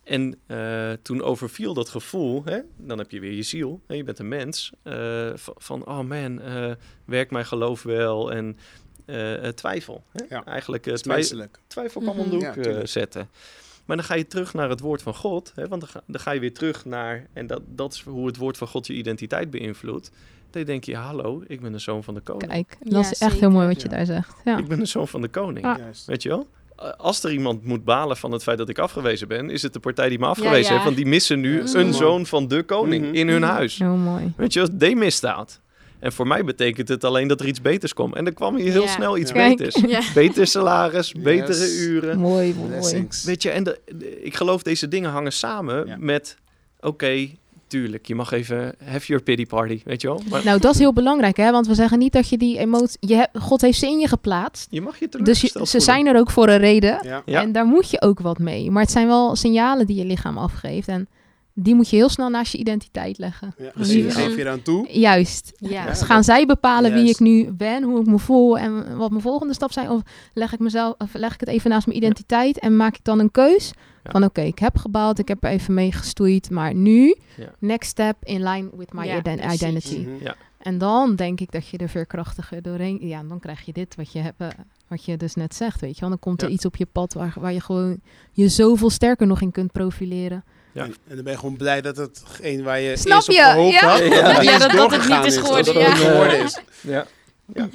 En uh, toen overviel dat gevoel, hè? dan heb je weer je ziel, hè? je bent een mens, uh, van, oh man, uh, werkt mijn geloof wel en twijfel. Hè? Ja, Eigenlijk twijfel, twijfel kan om de hoek ja, zetten. Maar dan ga je terug naar het woord van God, hè? want dan ga, dan ga, je weer terug naar, en dat, dat is hoe het woord van God je identiteit beïnvloedt. Dan denk je, hallo, ik ben de zoon van de koning. Kijk, dat Ja, is echt zeker. heel mooi wat je Ja. daar zegt. Ja. Ik ben de zoon van de koning. Juist. Weet je wel? Als er iemand moet balen van het feit dat ik afgewezen ben, is het de partij die me afgewezen ja. heeft. Want die missen nu een zoon van de koning Mhm. in hun huis. Heel mooi. Weet je de misdaad. En voor mij betekent het alleen dat er iets beters komt. En er kwam hier heel Ja. snel iets Ja. Beters. Ja. Beter salaris, Yes. betere uren. Mooi, mooi. Weet je, en de, de- ik geloof deze dingen hangen samen Ja. met... Oké, tuurlijk, je mag even have your pity party, weet je wel. Maar Nou, dat is heel belangrijk, hè? Want we zeggen niet dat je die emotie... Je hebt, God heeft ze in je geplaatst. je mag je Dus je- ze zijn er ook voor een reden. Ja. Ja. En daar moet je ook wat mee. Maar het zijn wel signalen die je lichaam afgeeft. En die moet je heel snel naast je identiteit leggen. Ja, Precies. Geef je eraan toe. Juist. Ja. Dus gaan zij bepalen wie ik nu ben, hoe ik me voel en wat mijn volgende stap zijn? Of leg ik, mezelf, of leg ik het even naast mijn identiteit en maak ik dan een keus? Ja. Van oké, ik heb gebaald, ik heb er even mee gestoeid, maar nu, Ja. next step in line with my Ja, ident- precies. identity. Mhm. Ja. En dan denk ik dat je er veerkrachtiger doorheen... Ja, dan krijg je dit wat je, hebt, eh, wat je dus net zegt, weet je wel. Dan komt er Ja. iets op je pad waar, waar je gewoon je zoveel sterker nog in kunt profileren. Ja. En, en dan ben je gewoon blij dat hetgeen waar je Snap eerst op je? gehoopt Ja. had, Ja. Ja, dat- dat het niet is geworden, Dat het geworden is. Ja. <laughs>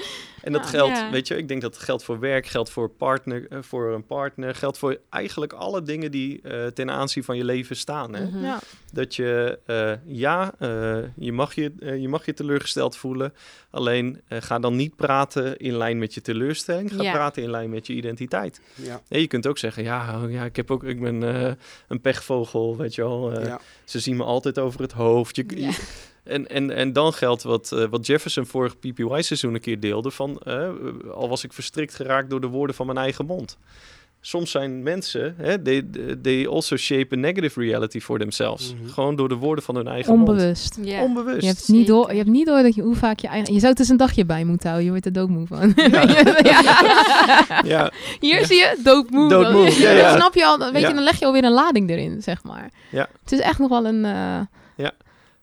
En dat Ja. geldt, Ja. weet je, ik denk dat het geldt voor werk, geldt voor, partner, eh, voor een partner, geldt voor eigenlijk alle dingen die eh, ten aanzien van je leven staan. Hè? Mhm. Ja. Dat je, eh, ja, eh, je, mag je, je mag je teleurgesteld voelen, alleen eh, ga dan niet praten in lijn met je teleurstelling, ga Ja. praten in lijn met je identiteit. Ja. Nee, je kunt ook zeggen, ja, oh, ja ik, heb ook, ik ben eh, een pechvogel, weet je wel. eh, Ja. Ze zien me altijd over het hoofd. Je, Ja. en, en, en dan geldt wat, eh, wat Jefferson vorig PPY-seizoen een keer deelde: van eh, al was ik verstrikt geraakt door de woorden van mijn eigen mond. Soms zijn mensen, hè, they, they also shape a negative reality for themselves. Mhm. Gewoon door de woorden van hun eigen mond. Onbewust. Ja. Onbewust. Je hebt, niet door, je hebt niet door dat je hoe vaak je eigen... Je zou het eens een dagje bij moeten houden. Je wordt er doodmoe van. Ja. <laughs> Ja. Ja, Hier Ja. zie je, doodmoe. Doodmoe, Dan-. Snap je al? Weet Ja. je, dan leg je alweer een lading erin, zeg maar. Ja. Het is echt nog wel een... eh, Ja.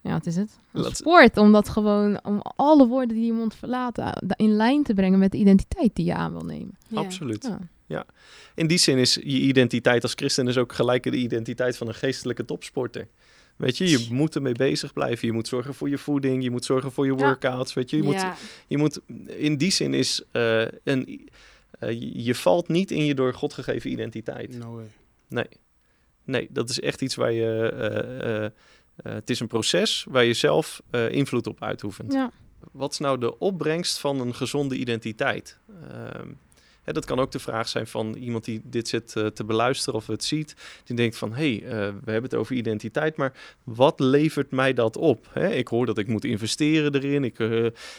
Ja, wat is het? Een sport om dat gewoon... Om alle woorden die je mond verlaten eh, in lijn te brengen met de identiteit die je aan wil nemen. Ja. absoluut. Ja. In die zin is je identiteit als christen dus ook gelijk de identiteit van een geestelijke topsporter. Weet je, je moet ermee bezig blijven. Je moet zorgen voor je voeding, je moet zorgen voor je Ja. workouts. Weet je, je moet Ja. Je moet, in die zin is eh, een, eh, je- valt niet in je door God gegeven identiteit. No way. Nee. Nee, dat is echt iets waar je. eh, eh, het is een proces waar je zelf eh, invloed op uitoefent. Ja. Wat is nou de opbrengst van een gezonde identiteit? Ehm, hè, dat kan ook de vraag zijn van iemand die dit zit eh, te beluisteren of het ziet. Die denkt van, hé, hey, we hebben het over identiteit, maar wat levert mij dat op? Hè, ik hoor dat ik moet investeren erin. Ik,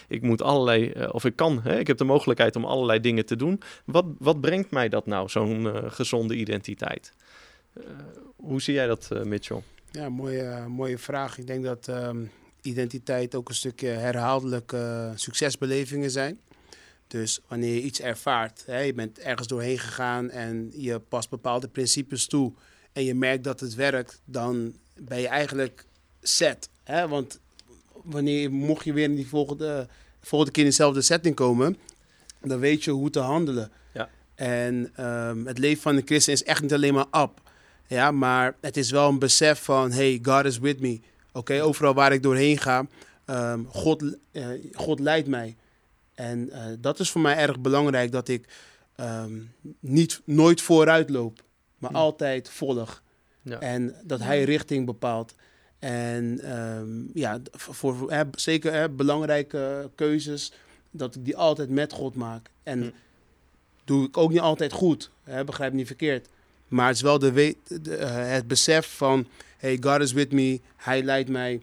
ik moet allerlei, of ik kan, hè, ik heb de mogelijkheid om allerlei dingen te doen. Wat, wat brengt mij dat nou, zo'n gezonde identiteit? Hoe zie jij dat, Mitchell? Ja, mooie, mooie vraag. Ik denk dat ehm, identiteit ook een stukje herhaaldelijke succesbelevingen zijn. Dus wanneer je iets ervaart, hè, je bent ergens doorheen gegaan en je past bepaalde principes toe en je merkt dat het werkt, dan ben je eigenlijk set. Hè? Want wanneer mocht je weer in die volgende, volgende keer in dezelfde setting komen, dan weet je hoe te handelen. Ja. En ehm, het leven van een christen is echt niet alleen maar up. Ja, maar het is wel een besef van, hey, God is with me. Oké, overal waar ik doorheen ga, ehm, God, eh, God leidt mij. En eh, dat is voor mij erg belangrijk, dat ik ehm, niet, nooit vooruit loop, maar Hm. altijd volg. Ja. En dat hij richting bepaalt. En ehm, ja, voor, voor- hè, zeker hè, belangrijke keuzes, dat ik die altijd met God maak. En Hm. doe ik ook niet altijd goed, hè, begrijp niet verkeerd. Maar het is wel de weet, de, eh, het besef van, hey, God is with me, hij leidt mij.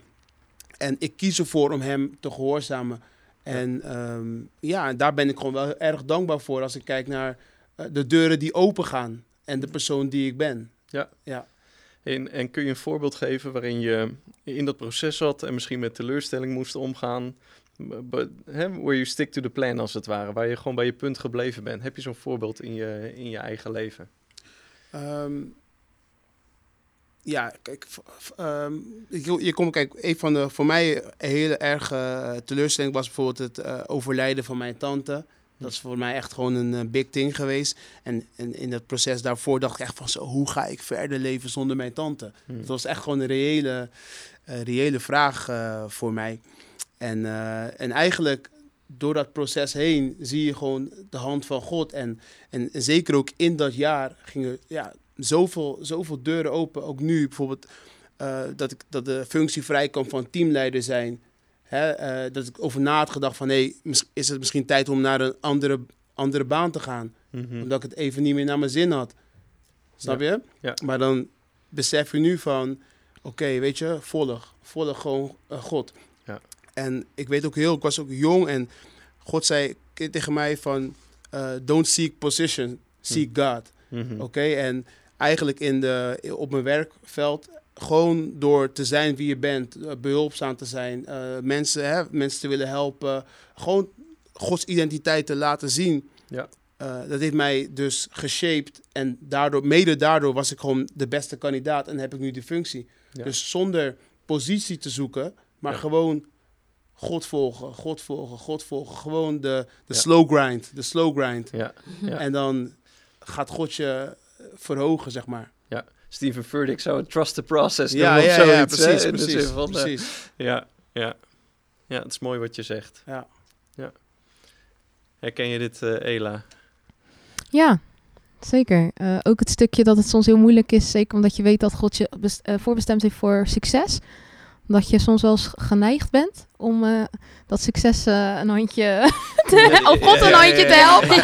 En ik kies ervoor om hem te gehoorzamen. En ehm, ja, en daar ben ik gewoon wel erg dankbaar voor als ik kijk naar eh, de deuren die open gaan. En de persoon die ik ben. Ja. Ja. En, en kun je een voorbeeld geven waarin je in dat proces zat en misschien met teleurstelling moest omgaan? But, hè, where you stick to the plan als het ware, waar je gewoon bij je punt gebleven bent. Heb je zo'n voorbeeld in je, in je eigen leven? Ehm, ja, kijk, ehm, je, je komt, kijk, een van de voor mij een hele erge teleurstelling was bijvoorbeeld het eh, overlijden van mijn tante. Dat is voor mij echt gewoon een eh, big thing geweest. En, en in het proces daarvoor dacht ik echt van zo, hoe ga ik verder leven zonder mijn tante? Hm. Het was echt gewoon een reële, eh, reële vraag eh, voor mij. En, eh, en eigenlijk door dat proces heen zie je gewoon de hand van God. En, en, zeker ook in dat jaar gingen ja, zoveel, zoveel deuren open. Ook nu bijvoorbeeld eh, dat, ik, dat de functie vrij kan van teamleider zijn. Hè, eh, dat ik over na had gedacht van... Hey, mis- is het misschien tijd om naar een andere, andere baan te gaan? Mhm. Omdat ik het even niet meer naar mijn zin had. Snap je? Ja. Maar dan besef je nu van... oké, weet je, volg. Volg gewoon eh, God. En ik weet ook heel, ik was ook jong en God zei tegen mij van, eh, don't seek position, seek God. Mhm. Oké, en eigenlijk in de, op mijn werkveld, gewoon door te zijn wie je bent, eh, behulpzaam te zijn, eh, mensen, hè, mensen te willen helpen, gewoon Gods identiteit te laten zien. Ja. Dat heeft mij dus geshaped en daardoor, mede daardoor was ik gewoon de beste kandidaat en heb ik nu die functie. Ja. Dus zonder positie te zoeken, maar Ja. gewoon God volgen, God volgen, God volgen. Gewoon de, de Ja. slow grind, de slow grind. Ja. Ja. En dan gaat God je verhogen, zeg maar. Steven Furtick zou het trust the process Ja, noemen ja, of ja, zoiets. precies, van, eh, precies. ja, ja. ja, het is mooi wat je zegt. Ja. Herken je dit, eh, Ela? Ja, zeker. Eh, ook het stukje dat het soms heel moeilijk is, zeker omdat je weet dat God je best- eh, voorbestemd heeft voor succes. Dat je soms wel eens geneigd bent om eh, dat succes eh, een handje, <laughs> te, of God een Ja, handje ja, te ja. helpen.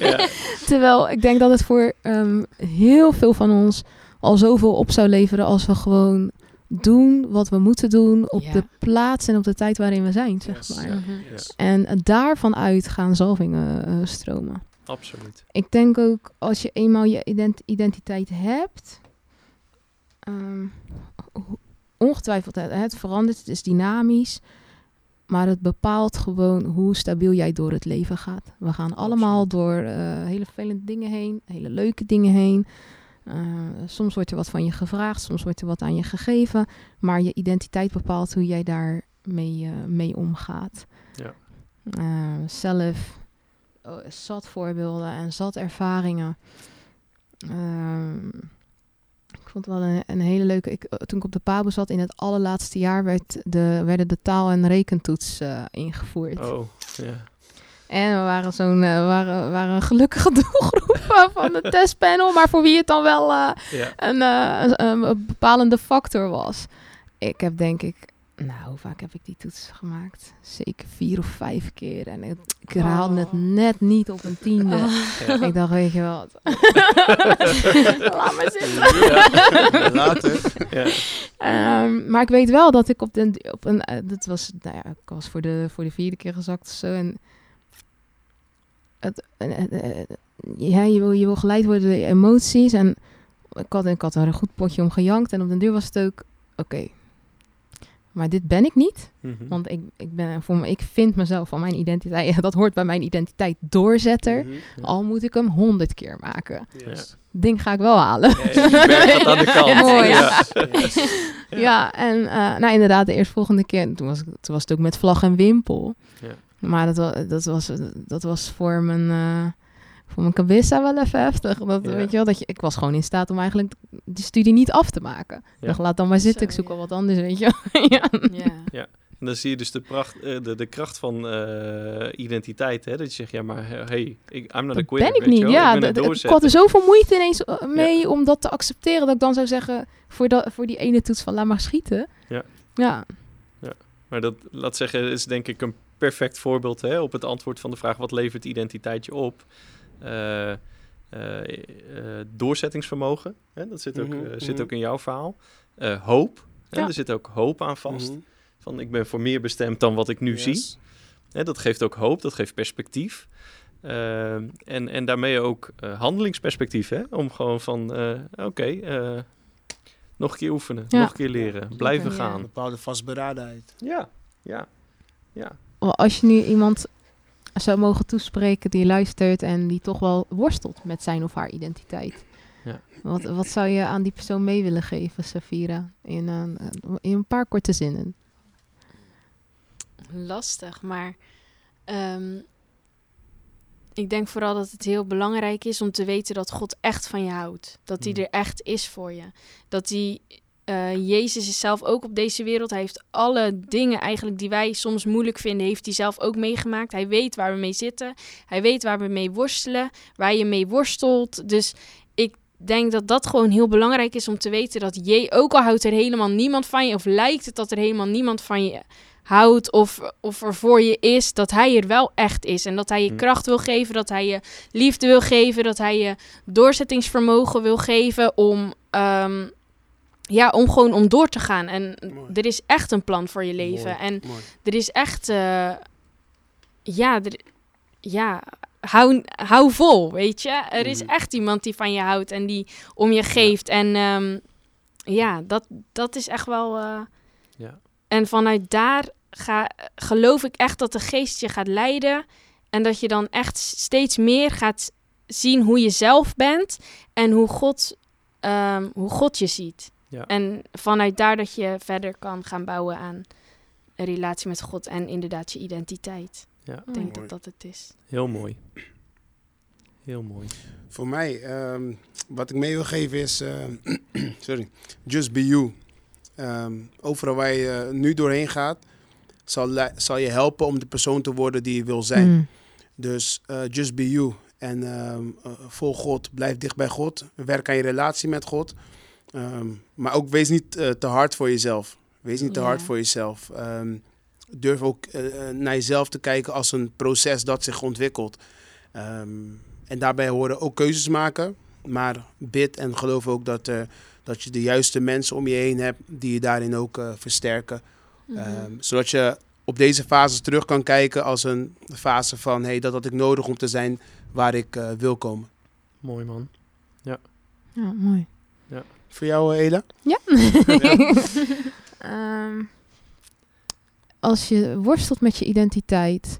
<laughs> Ja. Terwijl ik denk dat het voor ehm, heel veel van ons al zoveel op zou leveren als we gewoon doen wat we moeten doen op Ja. de plaats en op de tijd waarin we zijn, zeg Yes. maar. Ja. Mhm. Yes. En daarvan uit gaan zalvingen eh, stromen. Absoluut. Ik denk ook als je eenmaal je ident- identiteit hebt, ehm, ongetwijfeld, het, verandert, het is dynamisch, maar het bepaalt gewoon hoe stabiel jij door het leven gaat. We gaan allemaal door eh, hele vervelende dingen heen, hele leuke dingen heen. Eh, soms wordt er wat van je gevraagd, soms wordt er wat aan je gegeven, maar je identiteit bepaalt hoe jij daar mee, eh, mee omgaat. Ja. Zelf oh, zat voorbeelden en zat ervaringen. Ehm, vond het wel een, een hele leuke. Ik, eh, toen ik op de Pabo zat in het allerlaatste jaar werd de, werden de taal- en rekentoets eh, ingevoerd. Oh, ja. En we waren zo'n eh, waren, waren een gelukkige <laughs> doelgroep van het <laughs> testpanel, maar voor wie het dan wel een, een, een bepalende factor was. Ik heb denk ik, nou, hoe vaak heb ik die toets gemaakt? Zeker vier of vijf keer. En het, ik haalde Oh. het net niet op een tiende. Ja. Ik dacht, weet je wat? <laughs> Laat maar zitten. Ja. Later. Ja. Ehm, maar ik weet wel dat ik op, de, op een... eh, dat was, nou ja, ik was voor de, voor de vierde keer gezakt of zo. En het, eh, eh, ja, je, wil, je wil geleid worden door je emoties. En ik had, ik had er een goed potje om gejankt. En op den duur was het ook... Oké, maar dit ben ik niet. Mhm. Want ik, ik, ben, voor me, ik vind mezelf van mijn identiteit... <laughs> Dat hoort bij mijn identiteit doorzetter. Mhm. Al moet ik hem honderd keer maken. Yes. Ding ga ik wel halen. Ja, je merkt dat aan de <laughs> kant. Mooi. Ja. Yes. <laughs> Ja, en eh, nou inderdaad, de eerstvolgende keer, toen was, toen was het ook met vlag en wimpel. Ja. Maar dat, dat, was, dat was voor mijn, eh voor mijn cabissa wel even heftig. Dat, Ja. weet je wel, dat je, ik was gewoon in staat om eigenlijk die studie niet af te maken. Ik Ja. dacht, laat dan maar zitten, Zo, ik zoek ja. wel wat anders, weet je wel. <laughs> ja. Ja. En dan zie je dus de, pracht, eh, de, de kracht van eh, identiteit. Hè? Dat je zegt, ja, maar eh, hey, ik, I'm not a quitter. ben ik weet je niet. wel. Ja, ik ben dat- een ik had er zoveel moeite ineens mee om dat te accepteren. Dat ik dan zou zeggen, voor, dat, voor die ene toets van laat maar schieten. Ja. Ja, Maar dat, laat zeggen, is denk ik een perfect voorbeeld hè, op het antwoord van de vraag... wat levert identiteit je op? Eh, eh, eh, doorzettingsvermogen, hè, dat zit ook, Mhm, zit mhm. ook in jouw verhaal. Eh, hoop, hè, Ja. er zit ook hoop aan vast. Mhm. Van ik ben voor meer bestemd dan wat ik nu Yes. zie. Hè, dat geeft ook hoop, dat geeft perspectief. En, en daarmee ook eh, handelingsperspectief. Hè? Om gewoon van, eh, oké, eh, nog een keer oefenen, Ja. nog een keer leren, blijven Ja. gaan. Een bepaalde vastberadenheid. Ja, ja, ja. Als je nu iemand zou mogen toespreken die luistert en die toch wel worstelt met zijn of haar identiteit. Ja. Wat, wat zou je aan die persoon mee willen geven, Safira? In een, in een paar korte zinnen. Lastig, maar ehm, ik denk vooral dat het heel belangrijk is om te weten dat God echt van je houdt. Dat hij Mm. er echt is voor je. Dat hij, eh, Jezus is zelf ook op deze wereld. Hij heeft alle dingen eigenlijk die wij soms moeilijk vinden, heeft hij zelf ook meegemaakt. Hij weet waar we mee zitten. Hij weet waar we mee worstelen, waar je mee worstelt. Dus ik denk dat dat gewoon heel belangrijk is om te weten dat je, ook al houdt er helemaal niemand van je, of lijkt het dat er helemaal niemand van je houdt of, of er voor je is, dat hij er wel echt is. En dat hij je Hm. kracht wil geven, dat hij je liefde wil geven, dat hij je doorzettingsvermogen wil geven om, ehm, ja, om gewoon om door te gaan. En Mooi. er is echt een plan voor je leven. Mooi, En mooi. er is echt, eh, ja, er, ja hou, hou vol, weet je. Er is Mhm. echt iemand die van je houdt en die om je geeft. En ehm, ja, dat, dat is echt wel... eh, Ja. En vanuit daar ga, geloof ik echt dat de geest je gaat leiden. En dat je dan echt steeds meer gaat zien hoe je zelf bent. En hoe God, ehm, hoe God je ziet. Ja. En vanuit daar dat je verder kan gaan bouwen aan een relatie met God. En inderdaad je identiteit. Ja, Ik denk Mooi. dat dat het is. heel mooi. Heel mooi. Voor mij, ehm, wat ik mee wil geven is, eh, <clears throat> sorry, just be you. Ehm, overal waar je nu doorheen gaat, zal, zal je helpen om de persoon te worden die je wil zijn. Mm. Dus eh, just be you. En ehm eh, volg God, blijf dicht bij God. Werk aan je relatie met God. Ehm, maar ook wees niet eh, te hard voor jezelf. Wees niet te Ja. hard voor jezelf. Ehm, durf ook eh, eh, naar jezelf te kijken als een proces dat zich ontwikkelt. Ehm, en daarbij horen ook keuzes maken. Maar bid en geloof ook dat, eh, dat je de juiste mensen om je heen hebt die je daarin ook eh, versterken. Mhm. Ehm, zodat je op deze fases terug kan kijken als een fase van hey, dat had ik nodig om te zijn waar ik wil komen. Mooi man. Ja, mooi. Voor jou, eh, Ela? Ja. <laughs> <laughs> Ehm, als je worstelt met je identiteit.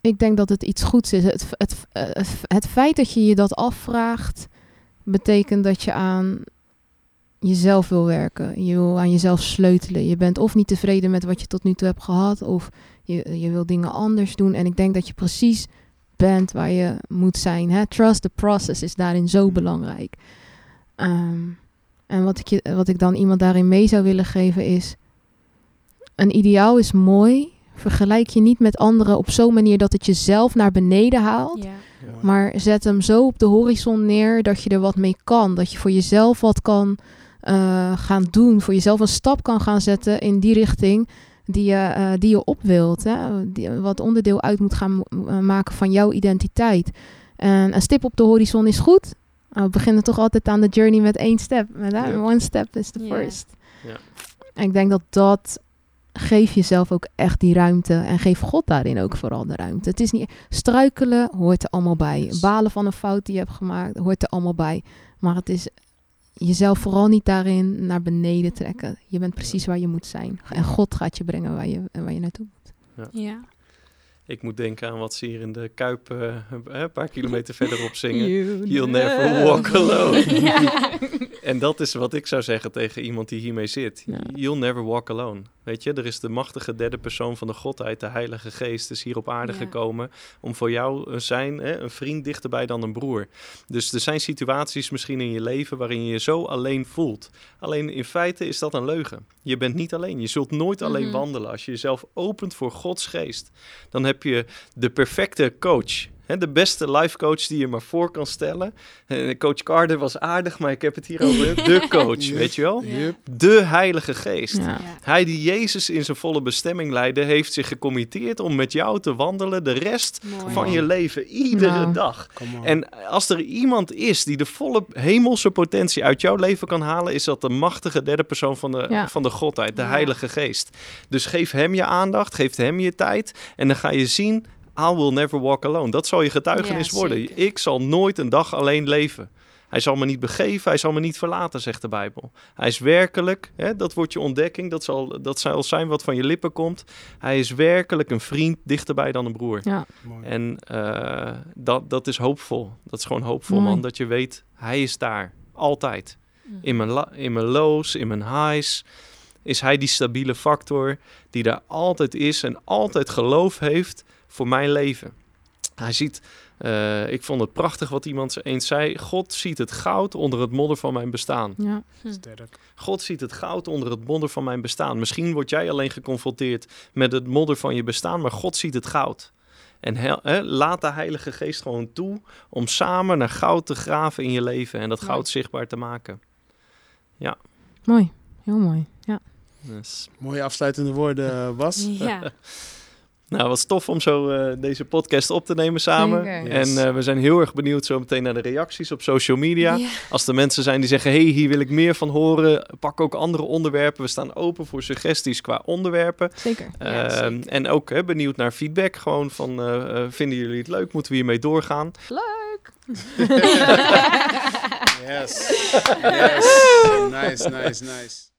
Ik denk dat het iets goeds is. Het, het, het, het feit dat je je dat afvraagt, betekent dat je aan jezelf wil werken. Je wil aan jezelf sleutelen. Je bent of niet tevreden met wat je tot nu toe hebt gehad, of je, je wil dingen anders doen. En ik denk dat je precies bent waar je moet zijn. Hè? Trust the process is daarin zo belangrijk. Ehm, en wat ik, je, wat ik dan iemand daarin mee zou willen geven is... Een ideaal is mooi. Vergelijk je niet met anderen op zo'n manier dat het jezelf naar beneden haalt. ja. Ja. Maar zet hem zo op de horizon neer dat je er wat mee kan. Dat je voor jezelf wat kan eh, gaan doen. Voor jezelf een stap kan gaan zetten in die richting die je, eh, die je op wilt. Hè? Die, wat onderdeel uit moet gaan eh, maken van jouw identiteit. En een stip op de horizon is goed. Maar we beginnen toch altijd aan de journey met één step. One step is the first. Ja. En ik denk dat dat... Geef jezelf ook echt die ruimte. En geef God daarin ook vooral de ruimte. Het is niet... Struikelen hoort er allemaal bij. Yes. Balen van een fout die je hebt gemaakt hoort er allemaal bij. Maar het is jezelf vooral niet daarin naar beneden trekken. Je bent precies waar je moet zijn. En God gaat je brengen waar je, waar je naartoe moet. ja. Ik moet denken aan wat ze hier in de Kuip eh, een paar kilometer verderop zingen. You'll never walk alone. <laughs> Ja. En dat is wat ik zou zeggen tegen iemand die hiermee zit. Ja. You'll never walk alone. Weet je, er is de machtige derde persoon van de Godheid, de Heilige Geest, is hier op aarde Ja. gekomen om voor jou een zijn, hè, een vriend dichterbij dan een broer. Dus er zijn situaties misschien in je leven waarin je je zo alleen voelt. Alleen in feite is dat een leugen. Je bent niet alleen. Je zult nooit alleen Mhm. wandelen. Als je jezelf opent voor Gods geest, dan heb je de perfecte coach. Hè, de beste life coach die je maar voor kan stellen. Eh, coach Carter was aardig, maar ik heb het hier over <laughs> de coach, weet je wel? Yep. De Heilige Geest. Ja. Ja. Hij die Jezus in zijn volle bestemming leidde, heeft zich gecommitteerd om met jou te wandelen de rest Mooi. van je leven, iedere Nou. dag. En als er iemand is die de volle hemelse potentie uit jouw leven kan halen, is dat de machtige derde persoon van de, Ja. van de Godheid, de Ja. Heilige Geest. Dus geef hem je aandacht, geef hem je tijd en dan ga je zien, I will never walk alone. Dat zal je getuigenis Ja, worden. zeker. Ik zal nooit een dag alleen leven. Hij zal me niet begeven, hij zal me niet verlaten, zegt de Bijbel. Hij is werkelijk, hè, dat wordt je ontdekking, dat zal, dat zal zijn wat van je lippen komt. Hij is werkelijk een vriend dichterbij dan een broer. Ja. Mooi. En eh, dat, dat is hoopvol. Dat is gewoon hoopvol, Mooi. man. Dat je weet, hij is daar. Altijd. Mhm. In mijn, la- in mijn lows, in mijn highs. Is hij die stabiele factor die daar altijd is en altijd geloof heeft voor mijn leven. Hij ziet, eh, ik vond het prachtig wat iemand eens zei. God ziet het goud onder het modder van mijn bestaan. Ja. Sterk. God ziet het goud onder het modder van mijn bestaan. Misschien word jij alleen geconfronteerd met het modder van je bestaan, maar God ziet het goud. En he- laat de Heilige Geest gewoon toe om samen naar goud te graven in je leven en dat Mooi. goud zichtbaar te maken. Mooi. Heel mooi. Ja. Dus, Mooie afsluitende woorden, eh, Bas. Ja. <laughs> Nou, was tof om zo uh, deze podcast op te nemen samen. En uh, we zijn heel erg benieuwd zo meteen naar de reacties op social media. Yeah. Als er mensen zijn die zeggen, hey, hier wil ik meer van horen. Pak ook andere onderwerpen. We staan open voor suggesties qua onderwerpen. Zeker. Uh, ja, zeker. En ook hè, benieuwd naar feedback. Gewoon van, vinden jullie het leuk? Moeten we hiermee doorgaan? Leuk! <laughs> yes. yes. <laughs> nice, nice, nice.